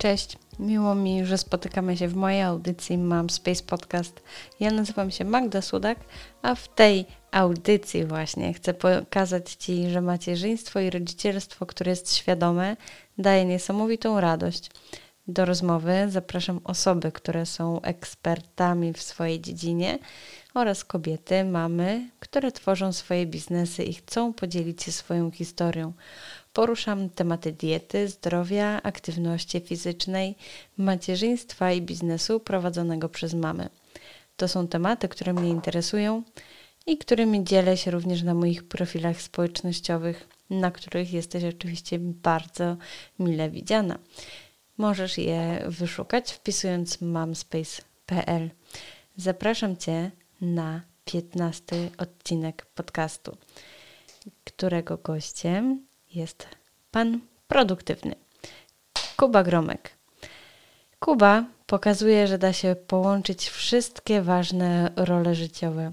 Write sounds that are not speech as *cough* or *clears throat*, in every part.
Cześć, miło mi, że spotykamy się w mojej audycji Mam Space Podcast. Ja nazywam się Magda Sudak, a w tej audycji właśnie chcę pokazać Ci, że macierzyństwo i rodzicielstwo, które jest świadome, daje niesamowitą radość. Do rozmowy zapraszam osoby, które są ekspertami w swojej dziedzinie oraz kobiety, mamy, które tworzą swoje biznesy i chcą podzielić się swoją historią. Poruszam tematy diety, zdrowia, aktywności fizycznej, macierzyństwa i biznesu prowadzonego przez mamy. To są tematy, które mnie interesują i którymi dzielę się również na moich profilach społecznościowych, na których jesteś oczywiście bardzo mile widziana. Możesz je wyszukać wpisując mamspace.pl. Zapraszam Cię na 15 odcinek podcastu, którego gościem jest pan produktywny. Kuba Gromek. Kuba pokazuje, że da się połączyć wszystkie ważne role życiowe.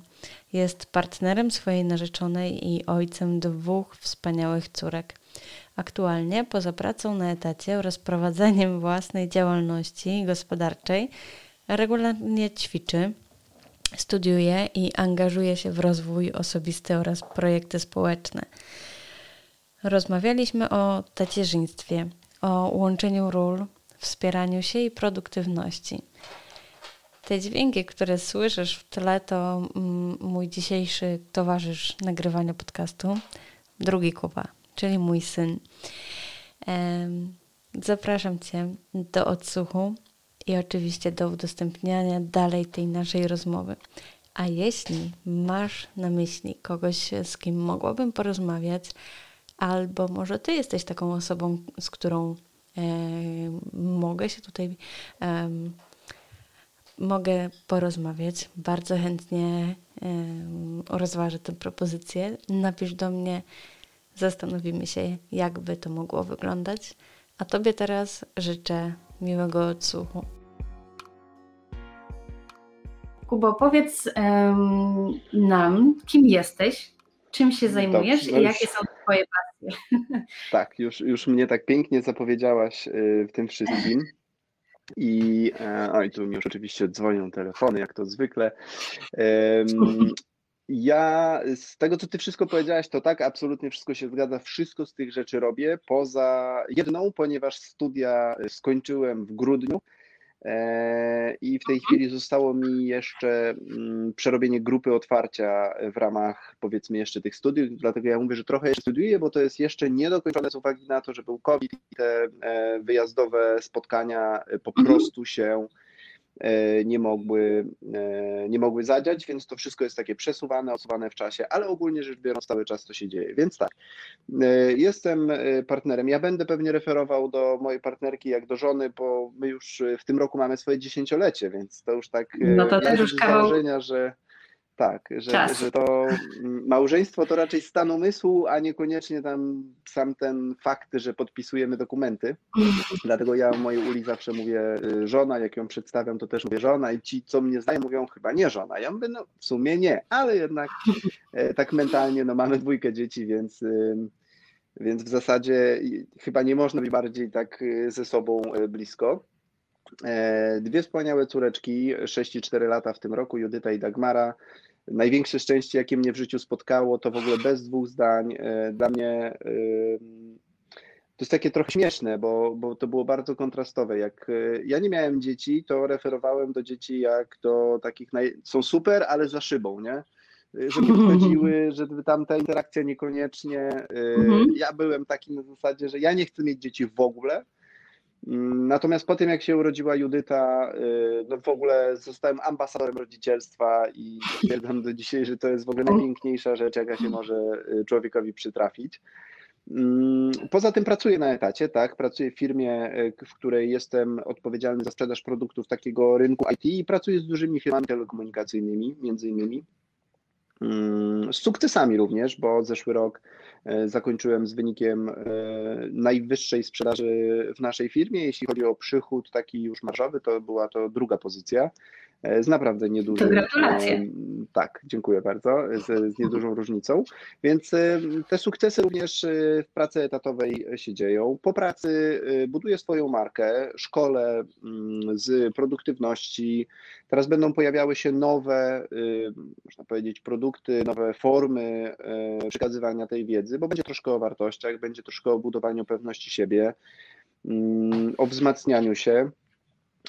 Jest partnerem swojej narzeczonej i ojcem dwóch wspaniałych córek. Aktualnie poza pracą na etacie oraz prowadzeniem własnej działalności gospodarczej regularnie ćwiczy, studiuje i angażuje się w rozwój osobisty oraz projekty społeczne. Rozmawialiśmy o tacierzyństwie, o łączeniu ról, wspieraniu się i produktywności. Te dźwięki, które słyszysz w tle, to mm, mój dzisiejszy towarzysz nagrywania podcastu, drugi Kuba, czyli mój syn. Zapraszam Cię do odsłuchu i oczywiście do udostępniania dalej tej naszej rozmowy. A jeśli masz na myśli kogoś, z kim mogłabym porozmawiać, albo może Ty jesteś taką osobą, z którą e, mogę się tutaj e, mogę porozmawiać. Bardzo chętnie e, rozważę tę propozycję. Napisz do mnie, zastanowimy się, jakby to mogło wyglądać. A Tobie teraz życzę miłego odsłuchu. Kubo, powiedz um, nam, kim jesteś, czym się zajmujesz Dobrze, i jakie są Twoje pasje. *laughs* Tak, już, już mnie tak pięknie zapowiedziałaś y, w tym wszystkim. I e, oj, tu mi już oczywiście dzwonią telefony, jak to zwykle. Ja z tego, co ty wszystko powiedziałaś, to tak, absolutnie wszystko się zgadza. Wszystko z tych rzeczy robię, poza jedną, ponieważ studia skończyłem w grudniu I w tej chwili zostało mi jeszcze mm, przerobienie grupy otwarcia w ramach powiedzmy jeszcze tych studiów, dlatego ja mówię, że trochę jeszcze studiuję, bo to jest jeszcze niedokończone z uwagi na to, że był COVID i te e, wyjazdowe spotkania po mhm. prostu się E, nie mogły, e, nie mogły zadziać, więc to wszystko jest takie przesuwane, odsuwane w czasie, ale ogólnie rzecz biorąc cały czas to się dzieje. Więc tak, e, jestem partnerem. Ja będę pewnie referował do mojej partnerki jak do żony, bo my już w tym roku mamy swoje dziesięciolecie, więc to już tak no to też już kawał... że tak, że, że to małżeństwo to raczej stan umysłu, a niekoniecznie tam sam ten fakt, że podpisujemy dokumenty. *laughs* Dlatego ja o mojej uli zawsze mówię y, żona, jak ją przedstawiam, to też mówię żona i ci, co mnie znają, mówią chyba nie żona. Ja mówię, no w sumie nie, ale jednak e, tak mentalnie, no mamy dwójkę dzieci, więc, więc w zasadzie chyba nie można być bardziej tak y, ze sobą blisko. E, dwie wspaniałe córeczki, 6 i 4 lata w tym roku, Judyta i Dagmara. Największe szczęście, jakie mnie w życiu spotkało, to w ogóle bez dwóch zdań. E, dla mnie to jest takie trochę śmieszne, bo, bo to było bardzo kontrastowe. Jak e, ja nie miałem dzieci, to referowałem do dzieci jak do takich, naj... są super, ale za szybą, nie? Żeby wchodziły, *laughs* żeby tam ta interakcja niekoniecznie. Mhm. Ja byłem taki na zasadzie, że ja nie chcę mieć dzieci w ogóle, natomiast po tym, jak się urodziła Judyta, y, no w ogóle zostałem ambasadorem rodzicielstwa i stwierdzam do dzisiaj, że to jest w ogóle najpiękniejsza rzecz, jaka się może y, człowiekowi przytrafić. Mm, poza tym pracuję na etacie, tak, pracuję w firmie, y, w której jestem odpowiedzialny za sprzedaż produktów takiego rynku IT i pracuję z dużymi firmami telekomunikacyjnymi, między innymi. Mm, z sukcesami również, bo zeszły rok e, zakończyłem z wynikiem e, najwyższej sprzedaży w naszej firmie. Jeśli chodzi o przychód taki już marżowy, to była to druga pozycja. E, z naprawdę niedużym. To gratulacje. Tak, dziękuję bardzo, z, z niedużą różnicą. Więc e, te sukcesy również e, w pracy etatowej się dzieją. Po pracy buduję swoją markę, szkole mm, z produktywności. Teraz będą pojawiały się nowe, można powiedzieć, produkty, nowe formy przekazywania tej wiedzy, bo będzie troszkę o wartościach, będzie troszkę o budowaniu pewności siebie, mm, o wzmacnianiu się.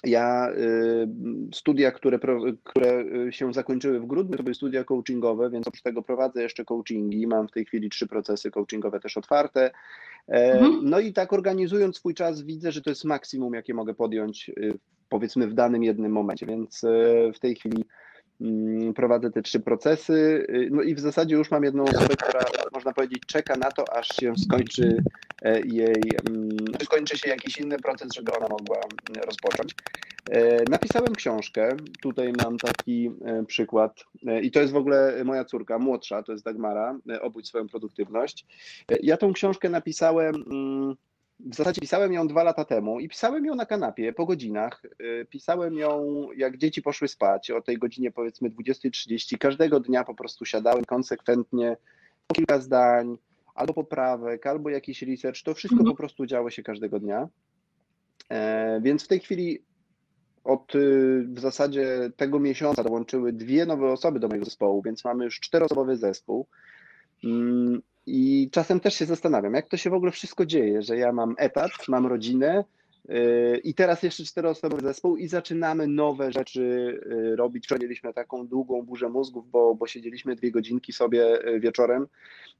Ja y, studia, które, które y, się zakończyły w grudniu, to były studia coachingowe, więc oprócz tego prowadzę jeszcze coachingi. Mam w tej chwili trzy procesy coachingowe też otwarte. E, mhm. No i tak organizując swój czas, widzę, że to jest maksimum, jakie mogę podjąć, y, powiedzmy, w danym jednym momencie. Więc w tej chwili prowadzę te trzy procesy. Y, no i w zasadzie już mam jedną osobę, która można powiedzieć czeka na to, aż się skończy e, jej, mm, skończy się jakiś inny proces, żeby ona mogła mm, rozpocząć. E, napisałem książkę, tutaj mam taki e, przykład i to jest w ogóle moja córka, młodsza, to jest Dagmara, obudź swoją produktywność. Ja tą książkę napisałem w zasadzie pisałem ją dwa lata temu i pisałem ją na kanapie po godzinach. Y, pisałem ją, jak dzieci poszły spać, o tej godzinie powiedzmy 20.30. Każdego dnia po prostu siadałem konsekwentnie po kilka zdań, albo poprawek, albo jakiś research. To wszystko mhm. po prostu działo się każdego dnia. E, więc w tej chwili od y, w zasadzie tego miesiąca dołączyły dwie nowe osoby do mojego zespołu, więc mamy już czteroosobowy zespół. I czasem też się zastanawiam, jak to się w ogóle wszystko dzieje, że ja mam etat, mam rodzinę yy, i teraz jeszcze czteroosobowy zespół i zaczynamy nowe rzeczy yy, robić. Mieliśmy taką długą burzę mózgów, bo, bo siedzieliśmy dwie godzinki sobie yy, wieczorem,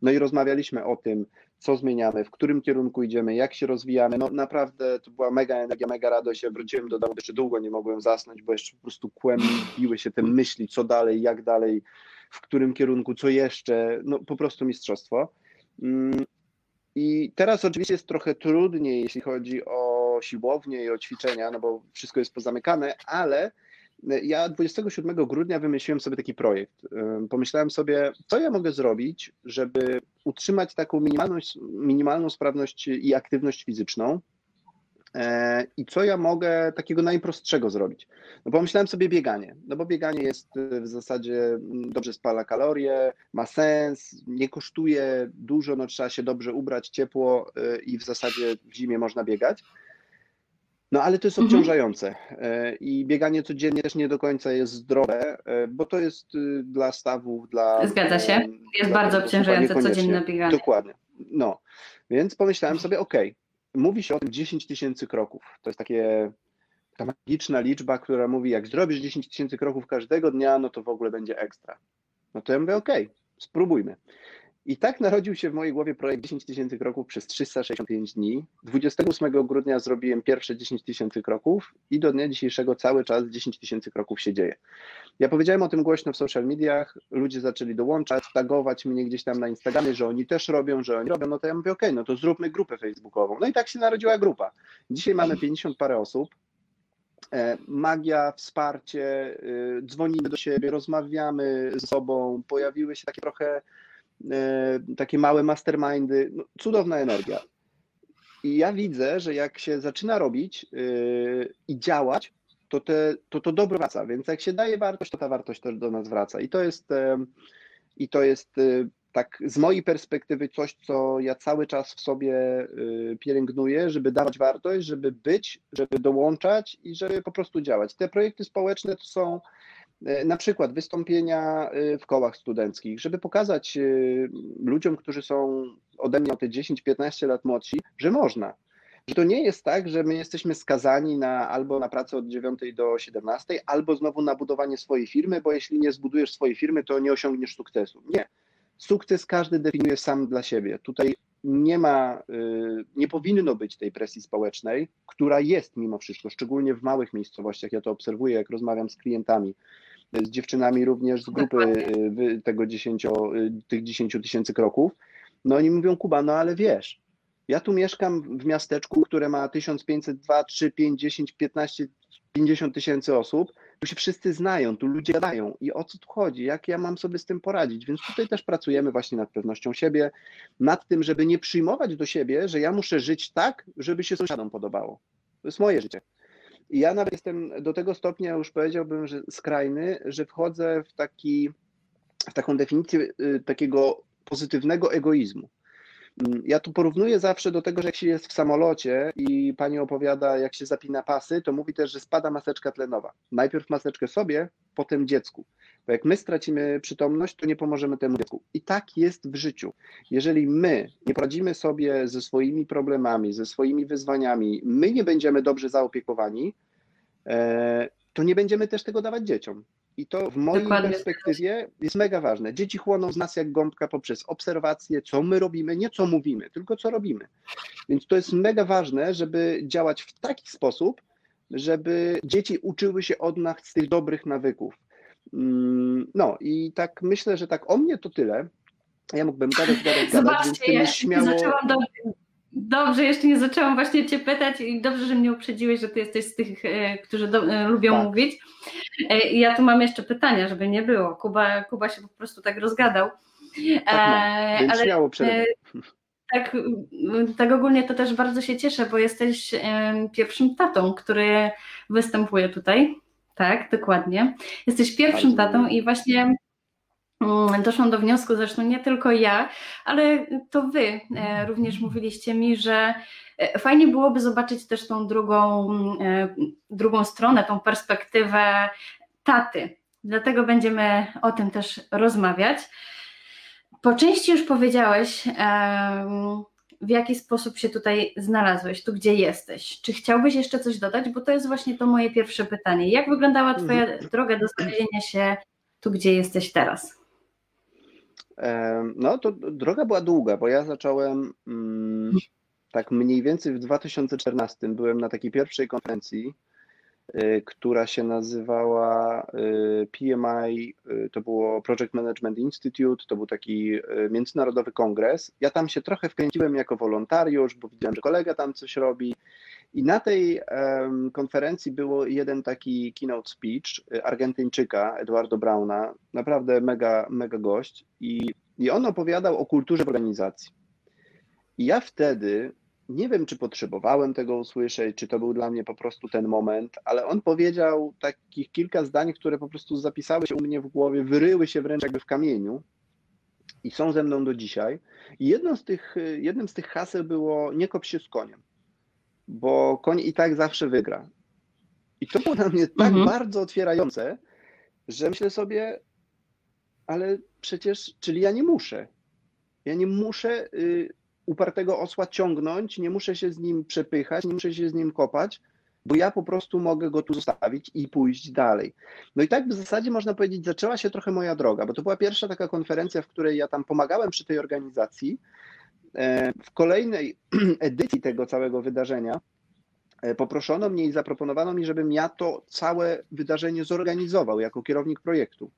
no i rozmawialiśmy o tym, co zmieniamy, w którym kierunku idziemy, jak się rozwijamy. No naprawdę to była mega energia, mega radość. Ja wróciłem do domu, jeszcze długo nie mogłem zasnąć, bo jeszcze po prostu kłębiły się te myśli, co dalej, jak dalej w którym kierunku, co jeszcze, no po prostu mistrzostwo. Mm, I teraz oczywiście jest trochę trudniej, jeśli chodzi o siłownię i o ćwiczenia, no bo wszystko jest pozamykane, ale ja 27 grudnia wymyśliłem sobie taki projekt. Pomyślałem sobie, co ja mogę zrobić, żeby utrzymać taką minimalną, minimalną sprawność i aktywność fizyczną, E, I co ja mogę takiego najprostszego zrobić? No pomyślałem sobie bieganie, no bo bieganie jest e, w zasadzie mm, dobrze spala kalorie, ma sens, nie kosztuje dużo, no trzeba się dobrze ubrać, ciepło e, i w zasadzie w zimie można biegać. No ale to jest mhm. obciążające i bieganie codziennie też nie do końca jest zdrowe, bo to jest dla stawów, dla... Zgadza się, jest bardzo obciążające codzienne bieganie. Dokładnie, no. Więc pomyślałem sobie, ok, mówi się o tym 10 tysięcy kroków. To jest takie ta magiczna liczba, która mówi, jak zrobisz 10 tysięcy kroków każdego dnia, no to w ogóle będzie ekstra. No to ja mówię, okej, okay, spróbujmy. I tak narodził się w mojej głowie projekt 10 tysięcy kroków przez 365 dni. 28 grudnia zrobiłem pierwsze 10 tysięcy kroków i do dnia dzisiejszego cały czas 10 tysięcy kroków się dzieje. Ja powiedziałem o tym głośno w social mediach, ludzie zaczęli dołączać, tagować mnie gdzieś tam na Instagramie, że oni też robią, że oni robią, no to ja mówię, okej, okay, no to zróbmy grupę facebookową. No i tak się narodziła grupa. Dzisiaj mamy 50 parę osób, e, magia, wsparcie, y, dzwonimy do siebie, rozmawiamy ze sobą, pojawiły się takie trochę takie małe mastermindy, no, cudowna energia. I ja widzę, że jak się zaczyna robić yy, i działać, to, te, to to dobro wraca, więc jak się daje wartość, to ta wartość też do nas wraca. I to jest, yy, i to jest tak z mojej perspektywy coś, co ja cały czas w sobie pielęgnuję, żeby dawać wartość, żeby być, żeby dołączać i żeby po prostu działać. Te projekty społeczne to są E, na przykład wystąpienia e, w kołach studenckich, żeby pokazać e, ludziom, którzy są ode mnie o te 10-15 lat młodsi, że można. Że to nie jest tak, że my jesteśmy skazani na albo na pracę od 9 do 17, albo znowu na budowanie swojej firmy, bo jeśli nie zbudujesz swojej firmy, to nie osiągniesz sukcesu. Nie. Sukces każdy definiuje sam dla siebie. Tutaj nie ma, nie powinno być tej presji społecznej, która jest mimo wszystko, szczególnie w małych miejscowościach. Ja to obserwuję, jak rozmawiam z klientami z dziewczynami również z grupy y, tego 10, y, tych 10 tysięcy kroków. No oni mówią, Kuba, no ale wiesz, ja tu mieszkam w miasteczku, które ma 1500, 2, 3, 5, 10, 15, 50 tysięcy osób. Tu się wszyscy znają, tu ludzie gadają i o co tu chodzi, jak ja mam sobie z tym poradzić. Więc tutaj też pracujemy właśnie nad pewnością siebie, nad tym, żeby nie przyjmować do siebie, że ja muszę żyć tak, żeby się sąsiadom podobało. To jest moje życie ja nawet jestem do tego stopnia, już powiedziałbym, że skrajny, że wchodzę w, taki, w taką definicję y, takiego pozytywnego egoizmu. Mm, ja tu porównuję zawsze do tego, że jak się jest w samolocie i pani opowiada, jak się zapina pasy, to mówi też, że spada maseczka tlenowa. Najpierw maseczkę sobie, potem dziecku. Bo jak my stracimy przytomność, to nie pomożemy temu dziecku. I tak jest w życiu. Jeżeli my nie poradzimy sobie ze swoimi problemami, ze swoimi wyzwaniami, my nie będziemy dobrze zaopiekowani, e, to nie będziemy też tego dawać dzieciom. I to w mojej Dokładnie. perspektywie jest mega ważne. Dzieci chłoną z nas jak gąbka poprzez obserwację, co my robimy, nie co mówimy, tylko co robimy. Więc to jest mega ważne, żeby działać w taki sposób, żeby dzieci uczyły się od nas z tych dobrych nawyków. Mm, no i tak myślę, że tak o mnie to tyle. Ja mógłbym gadać, gadać, Zobaczcie, gadać, więc ja śmiało... zaczęłam do... Dobrze, jeszcze nie zaczęłam właśnie Cię pytać i dobrze, że mnie uprzedziłeś, że Ty jesteś z tych, e, którzy do, e, lubią tak. mówić. E, ja tu mam jeszcze pytania, żeby nie było. Kuba, Kuba się po prostu tak rozgadał. Tak, no, ale, śmiało tak, tak ogólnie to też bardzo się cieszę, bo jesteś pierwszym tatą, który występuje tutaj. Tak, dokładnie. Jesteś pierwszym tatą i właśnie doszłam do wniosku, zresztą nie tylko ja, ale to wy e, również mówiliście mi, że e, fajnie byłoby zobaczyć też tą drugą, mm, e, drugą stronę, tą perspektywę taty. Dlatego będziemy o tym też rozmawiać. Po części już powiedziałeś, w jaki sposób się tutaj znalazłeś, tu gdzie jesteś. Czy chciałbyś jeszcze coś dodać? Bo to jest właśnie to moje pierwsze pytanie. Jak wyglądała Twoja mhm. droga do znalezienia się tu, gdzie jesteś teraz? No, to droga była długa, bo ja zacząłem mm, tak mniej więcej w 2014. Byłem na takiej pierwszej konferencji Y, która się nazywała y, PMI, y, to było Project Management Institute, to był taki międzynarodowy kongres. Ja tam się trochę wkręciłem jako wolontariusz, bo widziałem, że kolega tam coś robi. I na tej konferencji było jeden taki keynote speech Argentyńczyka, Eduardo Brauna, naprawdę mega, mega gość. I, I on opowiadał o kulturze organizacji. I ja wtedy nie wiem, czy potrzebowałem tego usłyszeć, czy to był dla mnie po prostu ten moment, ale on powiedział takich kilka zdań, które po prostu zapisały się u mnie w głowie, wyryły się wręcz jakby w kamieniu i są ze mną do dzisiaj. I jedno z tych, jednym z tych haseł było nie kop się z koniem, bo koń i tak zawsze wygra. I to było dla mnie tak mhm. bardzo otwierające, że myślę sobie, ale przecież, czyli ja nie muszę. Ja nie muszę y, upartego osła ciągnąć, nie muszę się z nim przepychać, nie muszę się z nim kopać, bo ja po prostu mogę go tu zostawić i pójść dalej. No i tak w zasadzie można powiedzieć, zaczęła się trochę moja droga, bo to była pierwsza taka konferencja, w której ja tam pomagałem przy tej organizacji. E, w kolejnej *clears throat* edycji tego całego wydarzenia e, poproszono mnie i zaproponowano mi, żebym ja to całe wydarzenie zorganizował jako kierownik projektu.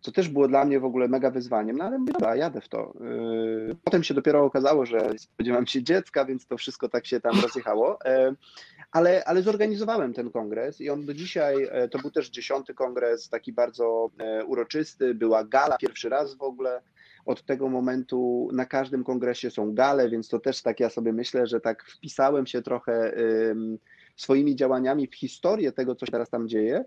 Co też było dla mnie w ogóle mega wyzwaniem, no ale mówię, dobra, jadę w to. Yy, potem się dopiero okazało, że spodziewam się dziecka, więc to wszystko tak się tam rozjechało, ale, ale zorganizowałem ten kongres i on do dzisiaj, to był też dziesiąty kongres, taki bardzo uroczysty, była gala pierwszy raz w ogóle, od tego momentu na każdym kongresie są gale, więc to też tak ja sobie myślę, że tak wpisałem się trochę swoimi działaniami w historię tego, co się teraz tam dzieje.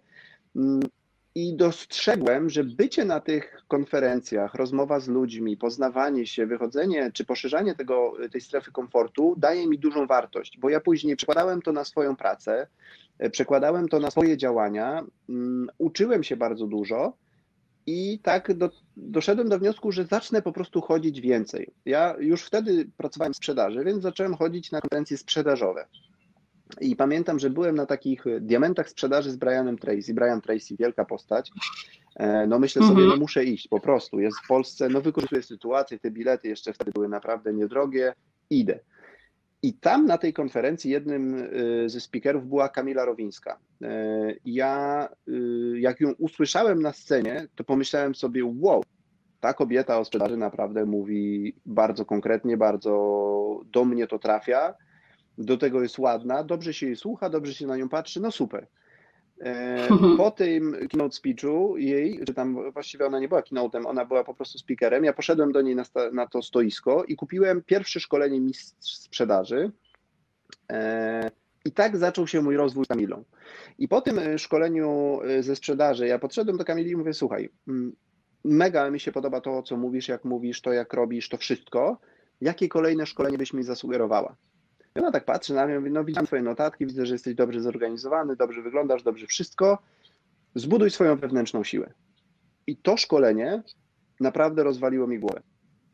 I dostrzegłem, że bycie na tych konferencjach, rozmowa z ludźmi, poznawanie się, wychodzenie czy poszerzanie tego, tej strefy komfortu daje mi dużą wartość, bo ja później przekładałem to na swoją pracę, przekładałem to na swoje działania, um, uczyłem się bardzo dużo i tak do, doszedłem do wniosku, że zacznę po prostu chodzić więcej. Ja już wtedy pracowałem w sprzedaży, więc zacząłem chodzić na konferencje sprzedażowe. I pamiętam, że byłem na takich e, diamentach sprzedaży z Brianem Tracy. Brian Tracy, wielka postać. E, no myślę sobie, mhm. no muszę iść po prostu. Jest w Polsce, no wykorzystuję sytuację, te bilety jeszcze wtedy były naprawdę niedrogie. Idę. I tam na tej konferencji jednym e, ze speakerów była Kamila Rowińska. Ja, jak ją usłyszałem na scenie, to pomyślałem sobie, wow, ta kobieta o sprzedaży naprawdę mówi bardzo konkretnie, bardzo do mnie to trafia do tego jest ładna, dobrze się jej słucha, dobrze się na nią patrzy, no super. E, *laughs* po tym keynote speechu jej, czy tam właściwie ona nie była keynote'em, ona była po prostu speakerem, ja poszedłem do niej na, na to stoisko i kupiłem pierwsze szkolenie mistrz sprzedaży. E, I tak zaczął się mój rozwój z Kamilą. I po tym e, szkoleniu ze sprzedaży ja podszedłem do Kamili i mówię, słuchaj, mm, mega mi się podoba to, co mówisz, jak mówisz, to jak robisz, to wszystko. Jakie kolejne szkolenie byś mi zasugerowała? I ona tak patrzy na mnie mówi, no widziałem twoje notatki, widzę, że jesteś dobrze zorganizowany, dobrze wyglądasz, dobrze wszystko. Zbuduj swoją wewnętrzną siłę. I to szkolenie naprawdę rozwaliło mi głowę.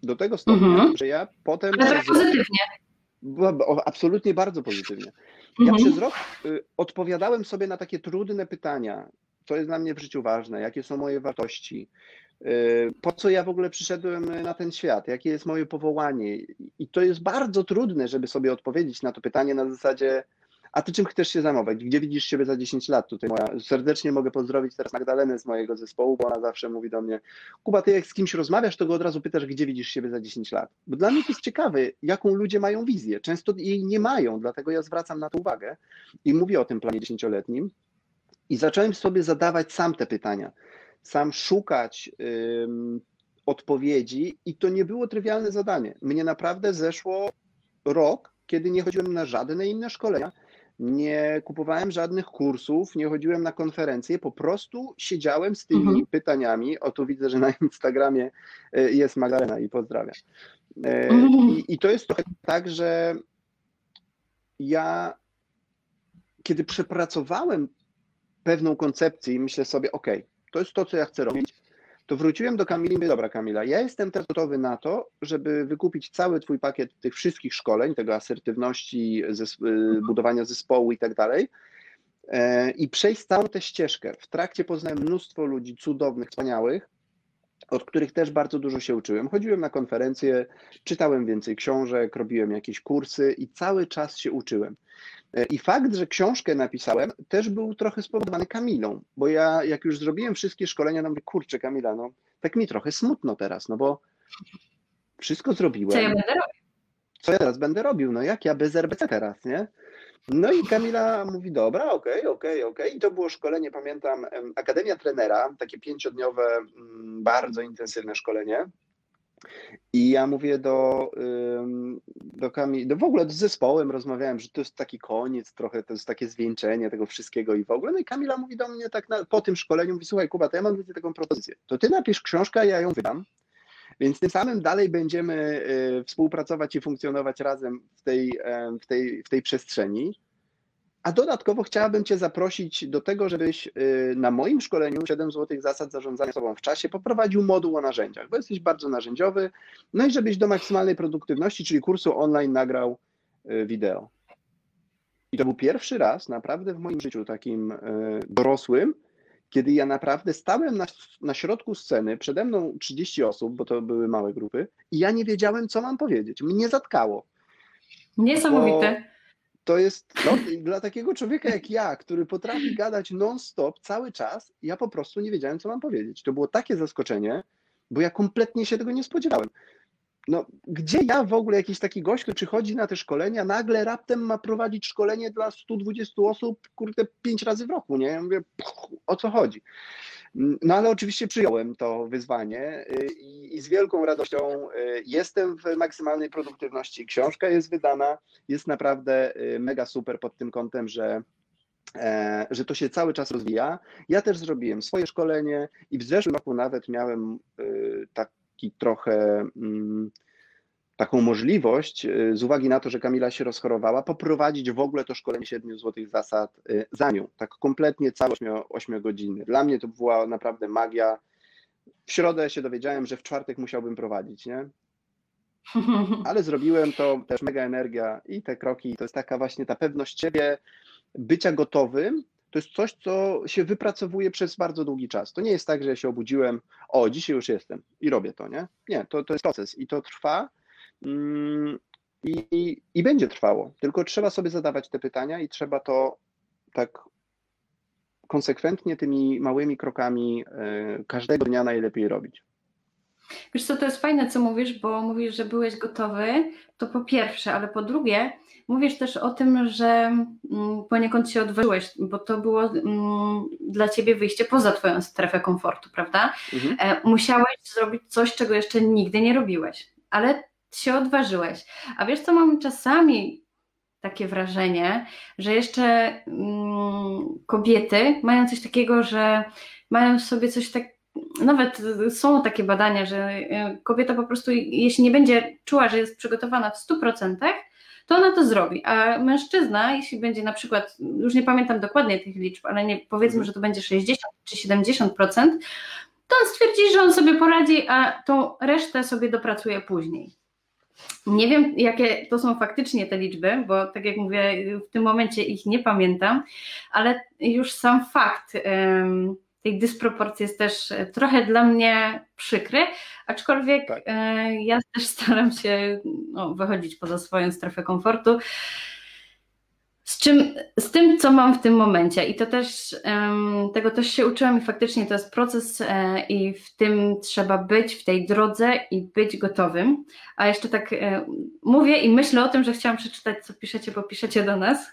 Do tego stopnia, mhm. że ja potem... Ale tak pozytywnie. Absolutnie bardzo pozytywnie. Ja mhm. przez rok y, odpowiadałem sobie na takie trudne pytania, co jest dla mnie w życiu ważne, jakie są moje wartości, po co ja w ogóle przyszedłem na ten świat, jakie jest moje powołanie. I to jest bardzo trudne, żeby sobie odpowiedzieć na to pytanie na zasadzie, a ty czym chcesz się zajmować? Gdzie widzisz siebie za 10 lat? Tutaj moja, serdecznie mogę pozdrowić teraz Magdalenę z mojego zespołu, bo ona zawsze mówi do mnie, Kuba, ty jak z kimś rozmawiasz, to go od razu pytasz, gdzie widzisz siebie za 10 lat. Bo dla mnie to jest ciekawe, jaką ludzie mają wizję. Często jej nie mają, dlatego ja zwracam na to uwagę i mówię o tym planie dziesięcioletnim. I zacząłem sobie zadawać sam te pytania, sam szukać odpowiedzi i to nie było trywialne zadanie. Mnie naprawdę zeszło rok, kiedy nie chodziłem na żadne inne szkolenia, nie kupowałem żadnych kursów, nie chodziłem na konferencje, po prostu siedziałem z tymi mhm. pytaniami. O tu widzę, że na Instagramie e, jest Magdalena i pozdrawiam. E, mhm. I, I to jest trochę tak, że ja, kiedy przepracowałem pewną koncepcję i myślę sobie, ok, to jest to, co ja chcę robić, to wróciłem do Kamili i mówię, dobra Kamila, ja jestem teraz gotowy na to, żeby wykupić cały twój pakiet tych wszystkich szkoleń, tego asertywności, zes budowania zespołu i tak dalej e, i przejść całą tę ścieżkę. W trakcie poznałem mnóstwo ludzi cudownych, wspaniałych, od których też bardzo dużo się uczyłem. Chodziłem na konferencje, czytałem więcej książek, robiłem jakieś kursy i cały czas się uczyłem. E, I fakt, że książkę napisałem, też był trochę spowodowany Kamilą, bo ja jak już zrobiłem wszystkie szkolenia, no mówię, kurczę Kamila, no tak mi trochę smutno teraz, no bo wszystko zrobiłem. Co ja będę robił? Co ja teraz będę robił? No jak ja bez RBC teraz, nie? No i Kamila mówi, dobra, okej, okay, okej, okay, okej. Okay. I to było szkolenie, pamiętam, Akademia Trenera, takie pięciodniowe, mm, bardzo intensywne szkolenie. I ja mówię do, do Kamil, do w ogóle z zespołem rozmawiałem, że to jest taki koniec trochę, to jest takie zwieńczenie tego wszystkiego i w ogóle. No i Kamila mówi do mnie tak na, po tym szkoleniu, mówi, słuchaj Kuba, to ja mam taką propozycję. To ty napisz książkę, ja ją wydam. Więc tym samym dalej będziemy y, współpracować i funkcjonować razem w tej, w tej, w tej przestrzeni. A dodatkowo chciałabym Cię zaprosić do tego, żebyś y, na moim szkoleniu 7 zł zasad zarządzania sobą w czasie poprowadził moduł o narzędziach, bo jesteś bardzo narzędziowy, no i żebyś do maksymalnej produktywności, czyli kursu online nagrał y, wideo. I to był pierwszy raz naprawdę w moim życiu takim dorosłym, kiedy ja naprawdę stałem na, na środku sceny, przede mną 30 osób, bo to były małe grupy, i ja nie wiedziałem, co mam powiedzieć. Mnie zatkało. Niesamowite. To jest no, dla takiego człowieka jak ja, który potrafi gadać non-stop cały czas, ja po prostu nie wiedziałem, co mam powiedzieć. To było takie zaskoczenie, bo ja kompletnie się tego nie spodziewałem. No, gdzie ja w ogóle, jakiś taki gość, który przychodzi na te szkolenia, nagle raptem ma prowadzić szkolenie dla 120 osób, kurde, pięć razy w roku, nie? Ja mówię, o co chodzi? No ale oczywiście przyjąłem to wyzwanie y, i, i, z wielką radością y, jestem w maksymalnej produktywności. Książka jest wydana, jest naprawdę y, mega super pod tym kątem, że e, że to się cały czas rozwija. Ja też zrobiłem swoje szkolenie i w zeszłym roku nawet miałem taki trochę mm, taką możliwość, y, z uwagi na to, że Kamila się rozchorowała, poprowadzić w ogóle to szkolenie 7 złotych zasad y, za nią, tak kompletnie całe 8 godziny. Dla mnie to była naprawdę magia. W środę się dowiedziałem, że w czwartek musiałbym prowadzić, nie? *laughs* Ale zrobiłem to, też mega energia i te kroki, to jest taka właśnie ta pewność siebie, bycia gotowym, to jest coś, co się wypracowuje przez bardzo długi czas. To nie jest tak, że ja się obudziłem, o, dzisiaj już jestem i robię to, nie? Nie, to, to jest proces i to trwa Mm, I, I będzie trwało. Tylko trzeba sobie zadawać te pytania i trzeba to tak konsekwentnie tymi małymi krokami e, każdego dnia najlepiej robić. Wiesz co, to jest fajne, co mówisz, bo mówisz, że byłeś gotowy, to po pierwsze, ale po drugie, mówisz też o tym, że mm, poniekąd się odważyłeś, bo to było mm, dla ciebie wyjście poza twoją strefę komfortu, prawda? Mhm. E, musiałeś zrobić coś, czego jeszcze nigdy nie robiłeś, ale się odważyłeś. A wiesz, co mam czasami takie wrażenie, że jeszcze mm, kobiety mają coś takiego, że mają w sobie coś tak, nawet są takie badania, że e, kobieta po prostu, jeśli nie będzie czuła, że jest przygotowana w 100%, to ona to zrobi. A mężczyzna, jeśli będzie na przykład, już nie pamiętam dokładnie tych liczb, ale nie, powiedzmy, że to będzie 60 czy 70%, to on stwierdzi, że on sobie poradzi, a tą resztę sobie dopracuje później. Nie wiem, jakie to są faktycznie te liczby, bo tak jak mówię, w tym momencie ich nie pamiętam, ale już sam fakt um, tej dysproporcji jest też trochę dla mnie przykry, aczkolwiek tak. e, ja też staram się no, wychodzić poza swoją strefę komfortu z, czym, z tym, co mam w tym momencie. I to też, tego też się uczyłam i faktycznie to jest proces e, i w tym trzeba być, w tej drodze i być gotowym. A jeszcze tak e, mówię i myślę o tym, że chciałam przeczytać, co piszecie, bo piszecie do nas.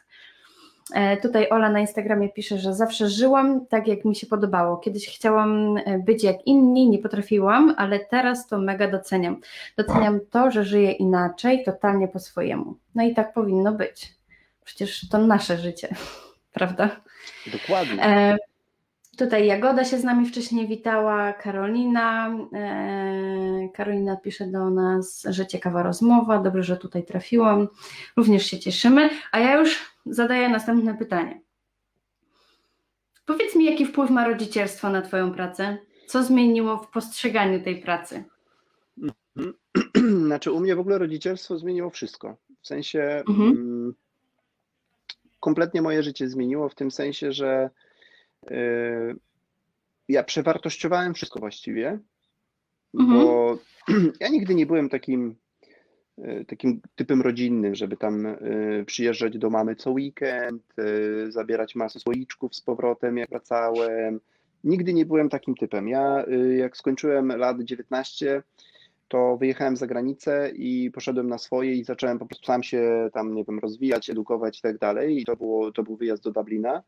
E, tutaj Ola na Instagramie pisze, że zawsze żyłam tak, jak mi się podobało. Kiedyś chciałam e, być jak inni, nie potrafiłam, ale teraz to mega doceniam. Doceniam to, że żyję inaczej, totalnie po swojemu. No i tak powinno być. Przecież to nasze życie, *laughs* prawda? Dokładnie. E, tutaj Jagoda się z nami wcześniej witała, Karolina. E, Karolina pisze do nas, że ciekawa rozmowa, dobrze, że tutaj trafiłam. Również się cieszymy. A ja już zadaję następne pytanie. Powiedz mi, jaki wpływ ma rodzicielstwo na Twoją pracę? Co zmieniło w postrzeganiu tej pracy? *clears throat* Znaczy, u mnie w ogóle rodzicielstwo zmieniło wszystko. W sensie. Mhm. Mm, kompletnie moje życie zmieniło w tym sensie, że ja przewartościowałem wszystko właściwie, mhm. bo *clears throat* ja nigdy nie byłem takim, y, takim typem rodzinnym, żeby tam y, przyjeżdżać do mamy co weekend, zabierać masę słoiczków z powrotem, jak wracałem. Nigdy nie byłem takim typem. Ja, jak skończyłem lat 19, to wyjechałem za granicę i poszedłem na swoje i zacząłem po prostu sam się tam, nie wiem, rozwijać, edukować i tak dalej. I to, było, to był wyjazd do Dublina.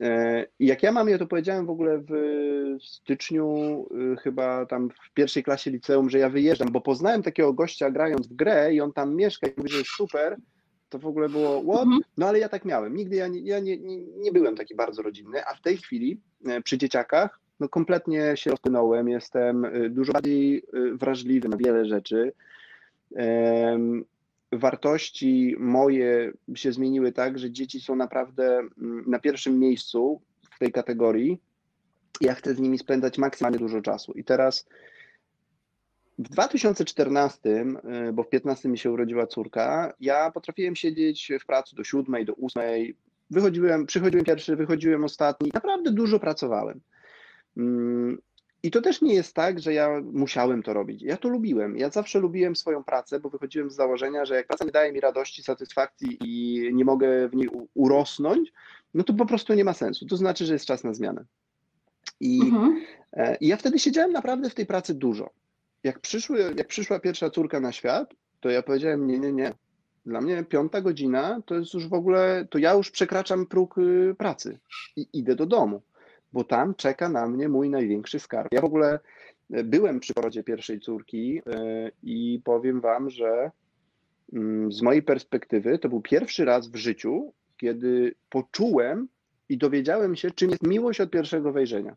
E, I jak ja mam, ja to powiedziałem w ogóle w styczniu, y, chyba tam w pierwszej klasie liceum, że ja wyjeżdżam, bo poznałem takiego gościa grając w grę i on tam mieszka i mówi, że jest super. To w ogóle było what? Mhm. No ale ja tak miałem. Nigdy ja, nie, ja nie, nie, nie byłem taki bardzo rodzinny, a w tej chwili e, przy dzieciakach no kompletnie się rozpłynąłem, jestem y, dużo bardziej y, wrażliwy na wiele rzeczy. Wartości moje się zmieniły tak, że dzieci są naprawdę mm, na pierwszym miejscu w tej kategorii. Ja chcę z nimi spędzać maksymalnie dużo czasu. I teraz w 2014, y, bo w 15 mi się urodziła córka, ja potrafiłem siedzieć w pracy do 7, do 8. Wychodziłem, przychodziłem pierwszy, wychodziłem ostatni. Naprawdę dużo pracowałem. I to też nie jest tak, że ja musiałem to robić. Ja to lubiłem. Ja zawsze lubiłem swoją pracę, bo wychodziłem z założenia, że jak praca nie daje mi radości, satysfakcji i nie mogę w niej urosnąć, no to po prostu nie ma sensu. To znaczy, że jest czas na zmianę. I, mhm. E, I ja wtedy siedziałem naprawdę w tej pracy dużo. Jak, przyszły, jak przyszła pierwsza córka na świat, to ja powiedziałem: Nie, nie, nie. Dla mnie piąta godzina to jest już w ogóle, to ja już przekraczam próg y, pracy i idę do domu bo tam czeka na mnie mój największy skarb. Ja w ogóle e, byłem przy porodzie pierwszej córki e, i powiem Wam, że mm, z mojej perspektywy to był pierwszy raz w życiu, kiedy poczułem i dowiedziałem się, czym jest miłość od pierwszego wejrzenia.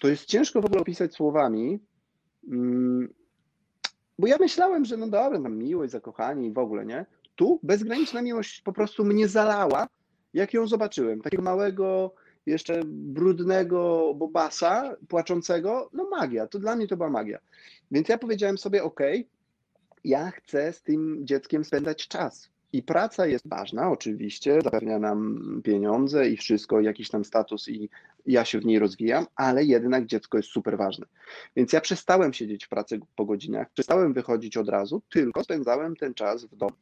To jest ciężko w ogóle opisać słowami, mm, bo ja myślałem, że no dobra, tam miłość, zakochanie i w ogóle, nie? Tu bezgraniczna miłość po prostu mnie zalała, jak ją zobaczyłem. Takiego małego, jeszcze brudnego bobasa, płaczącego, no magia, to dla mnie to była magia. Więc ja powiedziałem sobie, ok, ja chcę z tym dzieckiem spędzać czas. I praca jest ważna, oczywiście, zapewnia nam pieniądze i wszystko, jakiś tam status, i ja się w niej rozwijam, ale jednak dziecko jest super ważne. Więc ja przestałem siedzieć w pracy po godzinach, przestałem wychodzić od razu, tylko spędzałem ten czas w domu.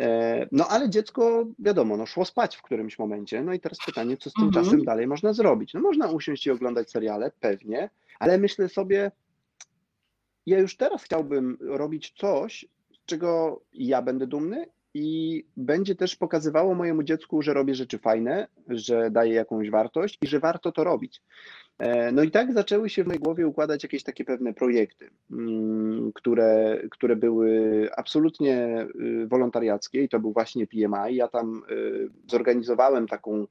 E, no ale dziecko, wiadomo, no, szło spać w którymś momencie. No i teraz pytanie, co z tym mhm. czasem dalej można zrobić? No można usiąść i oglądać seriale, pewnie, ale myślę sobie, ja już teraz chciałbym robić coś, z czego ja będę dumny i będzie też pokazywało mojemu dziecku, że robię rzeczy fajne, że daję jakąś wartość i że warto to robić. E, no i tak zaczęły się w mojej głowie układać jakieś takie pewne projekty, mm, które, które były absolutnie y, wolontariackie i to był właśnie PMI. Ja tam y, zorganizowałem taką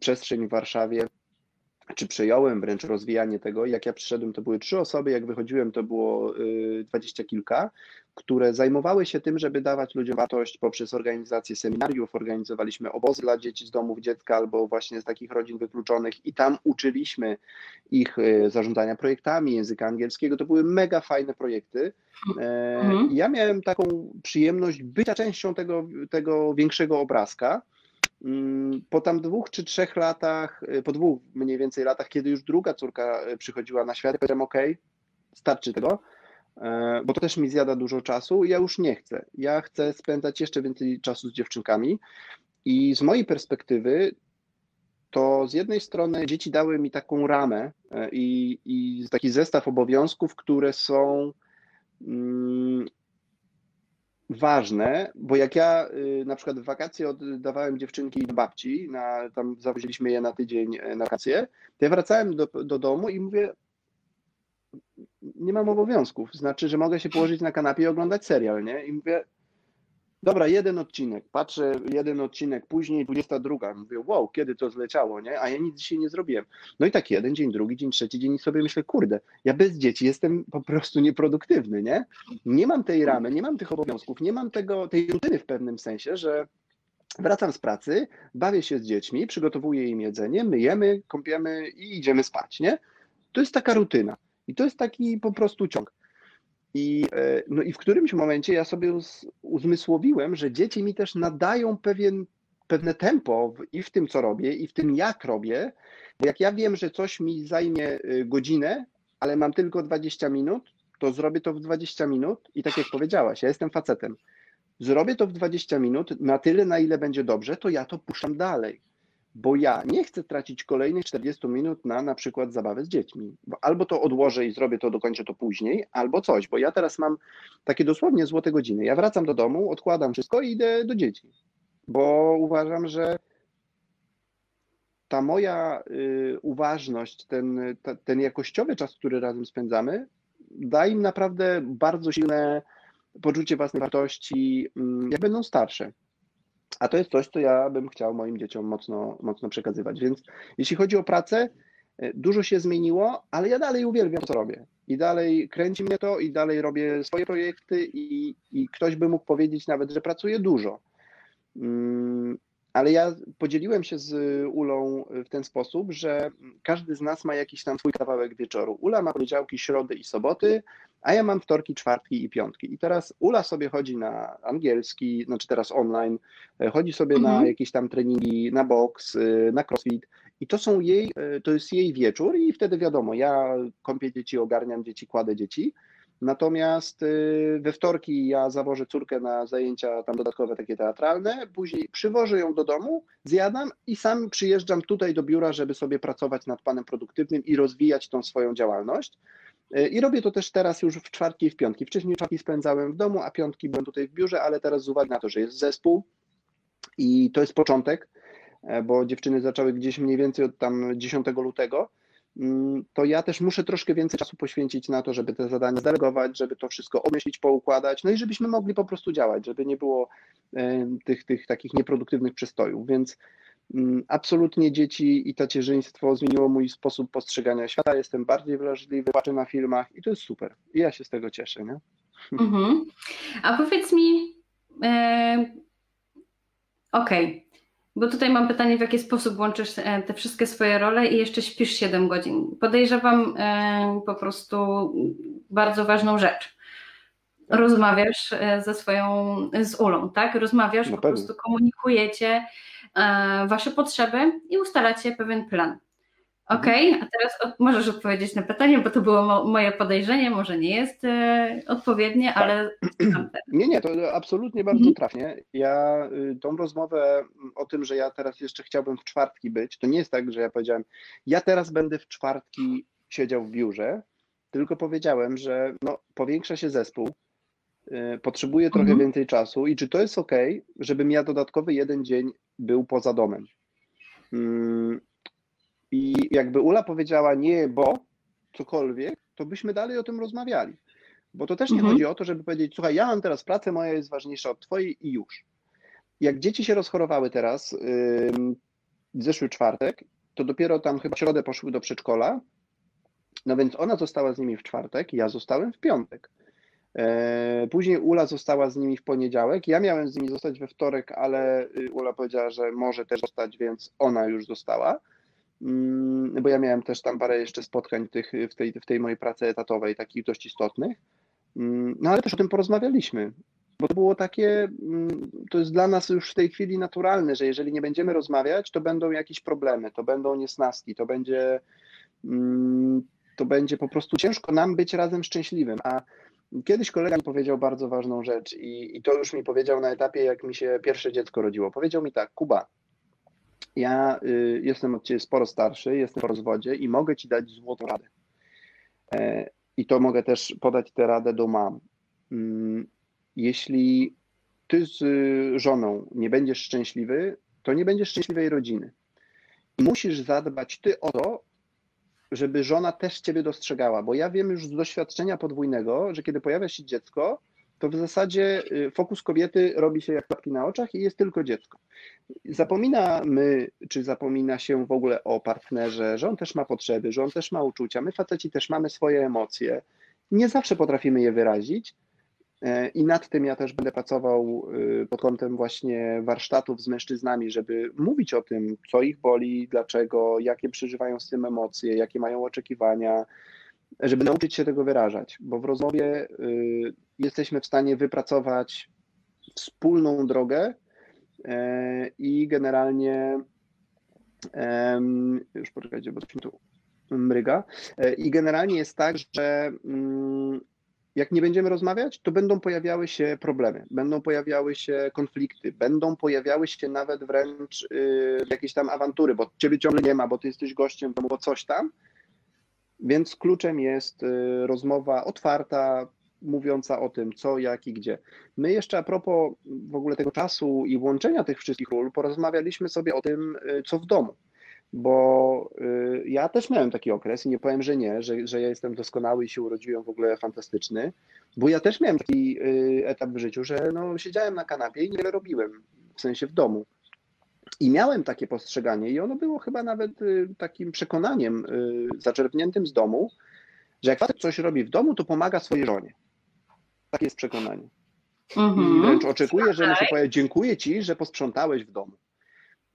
przestrzeń w Warszawie, czy przejąłem wręcz rozwijanie tego. Jak ja przyszedłem, to były trzy osoby, jak wychodziłem, to było y, dwadzieścia kilka, które zajmowały się tym, żeby dawać ludziom wartość poprzez organizację seminariów. Organizowaliśmy obozy dla dzieci z domów dziecka albo właśnie z takich rodzin wykluczonych i tam uczyliśmy ich y, zarządzania projektami języka angielskiego. To były mega fajne projekty. E, mhm. Ja miałem taką przyjemność bycia częścią tego, tego większego obrazka. Mm, po tam dwóch czy trzech latach, y, po dwóch mniej więcej latach, kiedy już druga córka y, przychodziła na świat, powiedziałem: OK, starczy tego, e, bo to też mi zjada dużo czasu. Ja już nie chcę. Ja chcę spędzać jeszcze więcej czasu z dziewczynkami. I z mojej perspektywy, to z jednej strony dzieci dały mi taką ramę e, i, i taki zestaw obowiązków, które są mm, ważne, bo jak ja y, na przykład w wakacje oddawałem dziewczynki do babci, na, tam zawoziliśmy je na tydzień e, na wakacje, to ja wracałem do, do domu i mówię, nie mam obowiązków, znaczy, że mogę się położyć na kanapie i oglądać serial, nie? I mówię, Dobra, jeden odcinek. Patrzę, jeden odcinek później, 22. Mówię, wow, kiedy to zleciało, nie? A ja nic dzisiaj nie zrobiłem. No i tak jeden dzień, drugi dzień, trzeci dzień i sobie myślę, kurde, ja bez dzieci jestem po prostu nieproduktywny, nie? Nie mam tej ramy, nie mam tych obowiązków, nie mam tego, tej rutyny w pewnym sensie, że wracam z pracy, bawię się z dziećmi, przygotowuję im jedzenie, myjemy, kąpiemy i idziemy spać, nie? To jest taka rutyna. I to jest taki po prostu ciąg. I, e, no i w którymś momencie ja sobie uzmysłowiłem, że dzieci mi też nadają pewien, pewne tempo i w tym, co robię, i w tym, jak robię. Bo jak ja wiem, że coś mi zajmie e, godzinę, ale mam tylko 20 minut, to zrobię to w 20 minut i tak jak powiedziałaś, ja jestem facetem. Zrobię to w 20 minut na tyle, na ile będzie dobrze, to ja to puszczam dalej bo ja nie chcę tracić kolejnych 40 minut na na przykład zabawę z dziećmi. Bo albo to odłożę i zrobię to, dokończę to później, albo coś, bo ja teraz mam takie dosłownie złote godziny. Ja wracam do domu, odkładam wszystko i idę do dzieci, bo uważam, że ta moja y, uważność, ten, ta, ten jakościowy czas, który razem spędzamy, da im naprawdę bardzo silne poczucie własnej wartości, y, jak będą starsze. A to jest coś, co ja bym chciał moim dzieciom mocno, mocno przekazywać. Więc jeśli chodzi o pracę, e, dużo się zmieniło, ale ja dalej uwielbiam, co robię. I dalej kręci mnie to, i dalej robię swoje projekty, i, i ktoś by mógł powiedzieć nawet, że pracuję dużo. Ale ja podzieliłem się z Ulą w ten sposób, że każdy z nas ma jakiś tam swój kawałek wieczoru. Ula ma poniedziałki, środy i soboty, a ja mam wtorki, czwartki i piątki. I teraz Ula sobie chodzi na angielski, znaczy teraz online, e, chodzi sobie mhm. na jakieś tam treningi, na boks, e, na crossfit. I to są jej, e, to jest jej wieczór i wtedy wiadomo, ja kąpię dzieci, ogarniam dzieci, kładę dzieci. Natomiast we wtorki ja zawożę córkę na zajęcia tam dodatkowe takie teatralne, później przywożę ją do domu, zjadam i sam przyjeżdżam tutaj do biura, żeby sobie pracować nad planem produktywnym i rozwijać tą swoją działalność. I robię to też teraz już w czwartki i w piątki. Wcześniej czwartki spędzałem w domu, a piątki byłem tutaj w biurze, ale teraz z uwagi na to, że jest zespół i to jest początek, e, bo dziewczyny zaczęły gdzieś mniej więcej od tam 10 lutego, to ja też muszę troszkę więcej czasu poświęcić na to, żeby te zadania zdelegować, żeby to wszystko omyślić, poukładać, no i żebyśmy mogli po prostu działać, żeby nie było tych, tych takich nieproduktywnych przystojów, więc Mm, absolutnie dzieci i tacierzyństwo zmieniło mój sposób postrzegania świata. Jestem bardziej wrażliwy, patrzę na filmach i to jest super. I ja się z tego cieszę. Nie? Mhm. A powiedz mi, e, okej, okay. Bo tutaj mam pytanie, w jaki sposób łączysz e, te wszystkie swoje role i jeszcze śpisz 7 godzin. Podejrzewam e, po prostu bardzo ważną rzecz. Rozmawiasz e, ze swoją, z Ulą, tak? Rozmawiasz, no po prostu komunikujecie wasze potrzeby i ustalacie pewien plan. Ok, a teraz możesz odpowiedzieć na pytanie, bo to było mo, moje podejrzenie, może nie jest e, odpowiednie, tak. ale. *clears throat* Nie, nie, to absolutnie bardzo mhm. trafnie. Ja y, tą rozmowę o tym, że ja teraz jeszcze chciałbym w czwartki być, to nie jest tak, że ja powiedziałem, ja teraz będę w czwartki siedział w biurze, tylko powiedziałem, że no, powiększa się zespół, y, potrzebuję trochę mhm. więcej czasu i czy to jest ok, żebym ja dodatkowy jeden dzień był poza domem. Mm, I jakby Ula powiedziała nie, bo cokolwiek, to byśmy dalej o tym rozmawiali. Bo to też nie mhm. chodzi o to, żeby powiedzieć, słuchaj, ja mam teraz pracę, moja jest ważniejsza od twojej i już. Jak dzieci się rozchorowały teraz, yy, zeszły czwartek, to dopiero tam chyba w środę poszły do przedszkola, no więc ona została z nimi w czwartek, ja zostałem w piątek. E, później Ula została z nimi w poniedziałek. Ja miałem z nimi zostać we wtorek, ale y, Ula powiedziała, że może też zostać, więc ona już została. Mm, bo ja miałem też tam parę jeszcze spotkań tych, w, tej, w tej mojej pracy etatowej, takich dość istotnych. Mm, no ale też o tym porozmawialiśmy, bo to było takie, mm, to jest dla nas już w tej chwili naturalne, że jeżeli nie będziemy rozmawiać, to będą jakieś problemy, to będą niesnaski, to będzie, to będzie po prostu ciężko nam być razem szczęśliwym. A kiedyś kolega mi powiedział bardzo ważną rzecz i, i to już mi powiedział na etapie, jak mi się pierwsze dziecko rodziło. Powiedział mi tak, Kuba, ja y, jestem od Ciebie sporo starszy, jestem po rozwodzie i mogę Ci dać złotą radę. E, I to mogę też podać tę radę do mam. Mm, jeśli Ty z żoną nie będziesz szczęśliwy, to nie będziesz szczęśliwej rodziny. Musisz zadbać Ty o to, żeby żona też Ciebie dostrzegała, bo ja wiem już z doświadczenia podwójnego, że kiedy pojawia się dziecko, to w zasadzie y, fokus kobiety robi się jak klapki na oczach i jest tylko dziecko. Zapominamy, czy zapomina się w ogóle o partnerze, że on też ma potrzeby, że on też ma uczucia. My faceci też mamy swoje emocje. Nie zawsze potrafimy je wyrazić, e, i nad tym ja też będę pracował y, pod kątem właśnie warsztatów z mężczyznami, żeby mówić o tym, co ich boli, dlaczego, jakie przeżywają z tym emocje, jakie mają oczekiwania, żeby nauczyć się tego wyrażać, bo w rozmowie y, jesteśmy w stanie wypracować wspólną drogę e, i generalnie już poczekajcie, bo coś tu mryga. E, I generalnie jest tak, że mm, jak nie będziemy rozmawiać, to będą pojawiały się problemy, będą pojawiały się konflikty, będą pojawiały się nawet wręcz y, jakieś tam awantury, bo ciebie ciągle nie ma, bo ty jesteś gościem bo coś tam. Więc kluczem jest y, rozmowa otwarta, mówiąca o tym, co, jak i gdzie. My jeszcze a propos w ogóle tego czasu i łączenia tych wszystkich ról, porozmawialiśmy sobie o tym, y, co w domu. Bo y, ja też miałem taki okres i nie powiem, że nie, że, że ja jestem doskonały i się urodziłem w ogóle fantastyczny, bo ja też miałem taki etap w życiu, że no, siedziałem na kanapie i niewiele robiłem, w sensie w domu. I miałem takie postrzeganie, i ono było chyba nawet y, takim przekonaniem y, zaczerpniętym z domu, że jak facet coś robi w domu, to pomaga swojej żonie. Takie jest przekonanie. Mhm. I wręcz oczekuję, że mu się powie, dziękuję ci, że posprzątałeś w domu.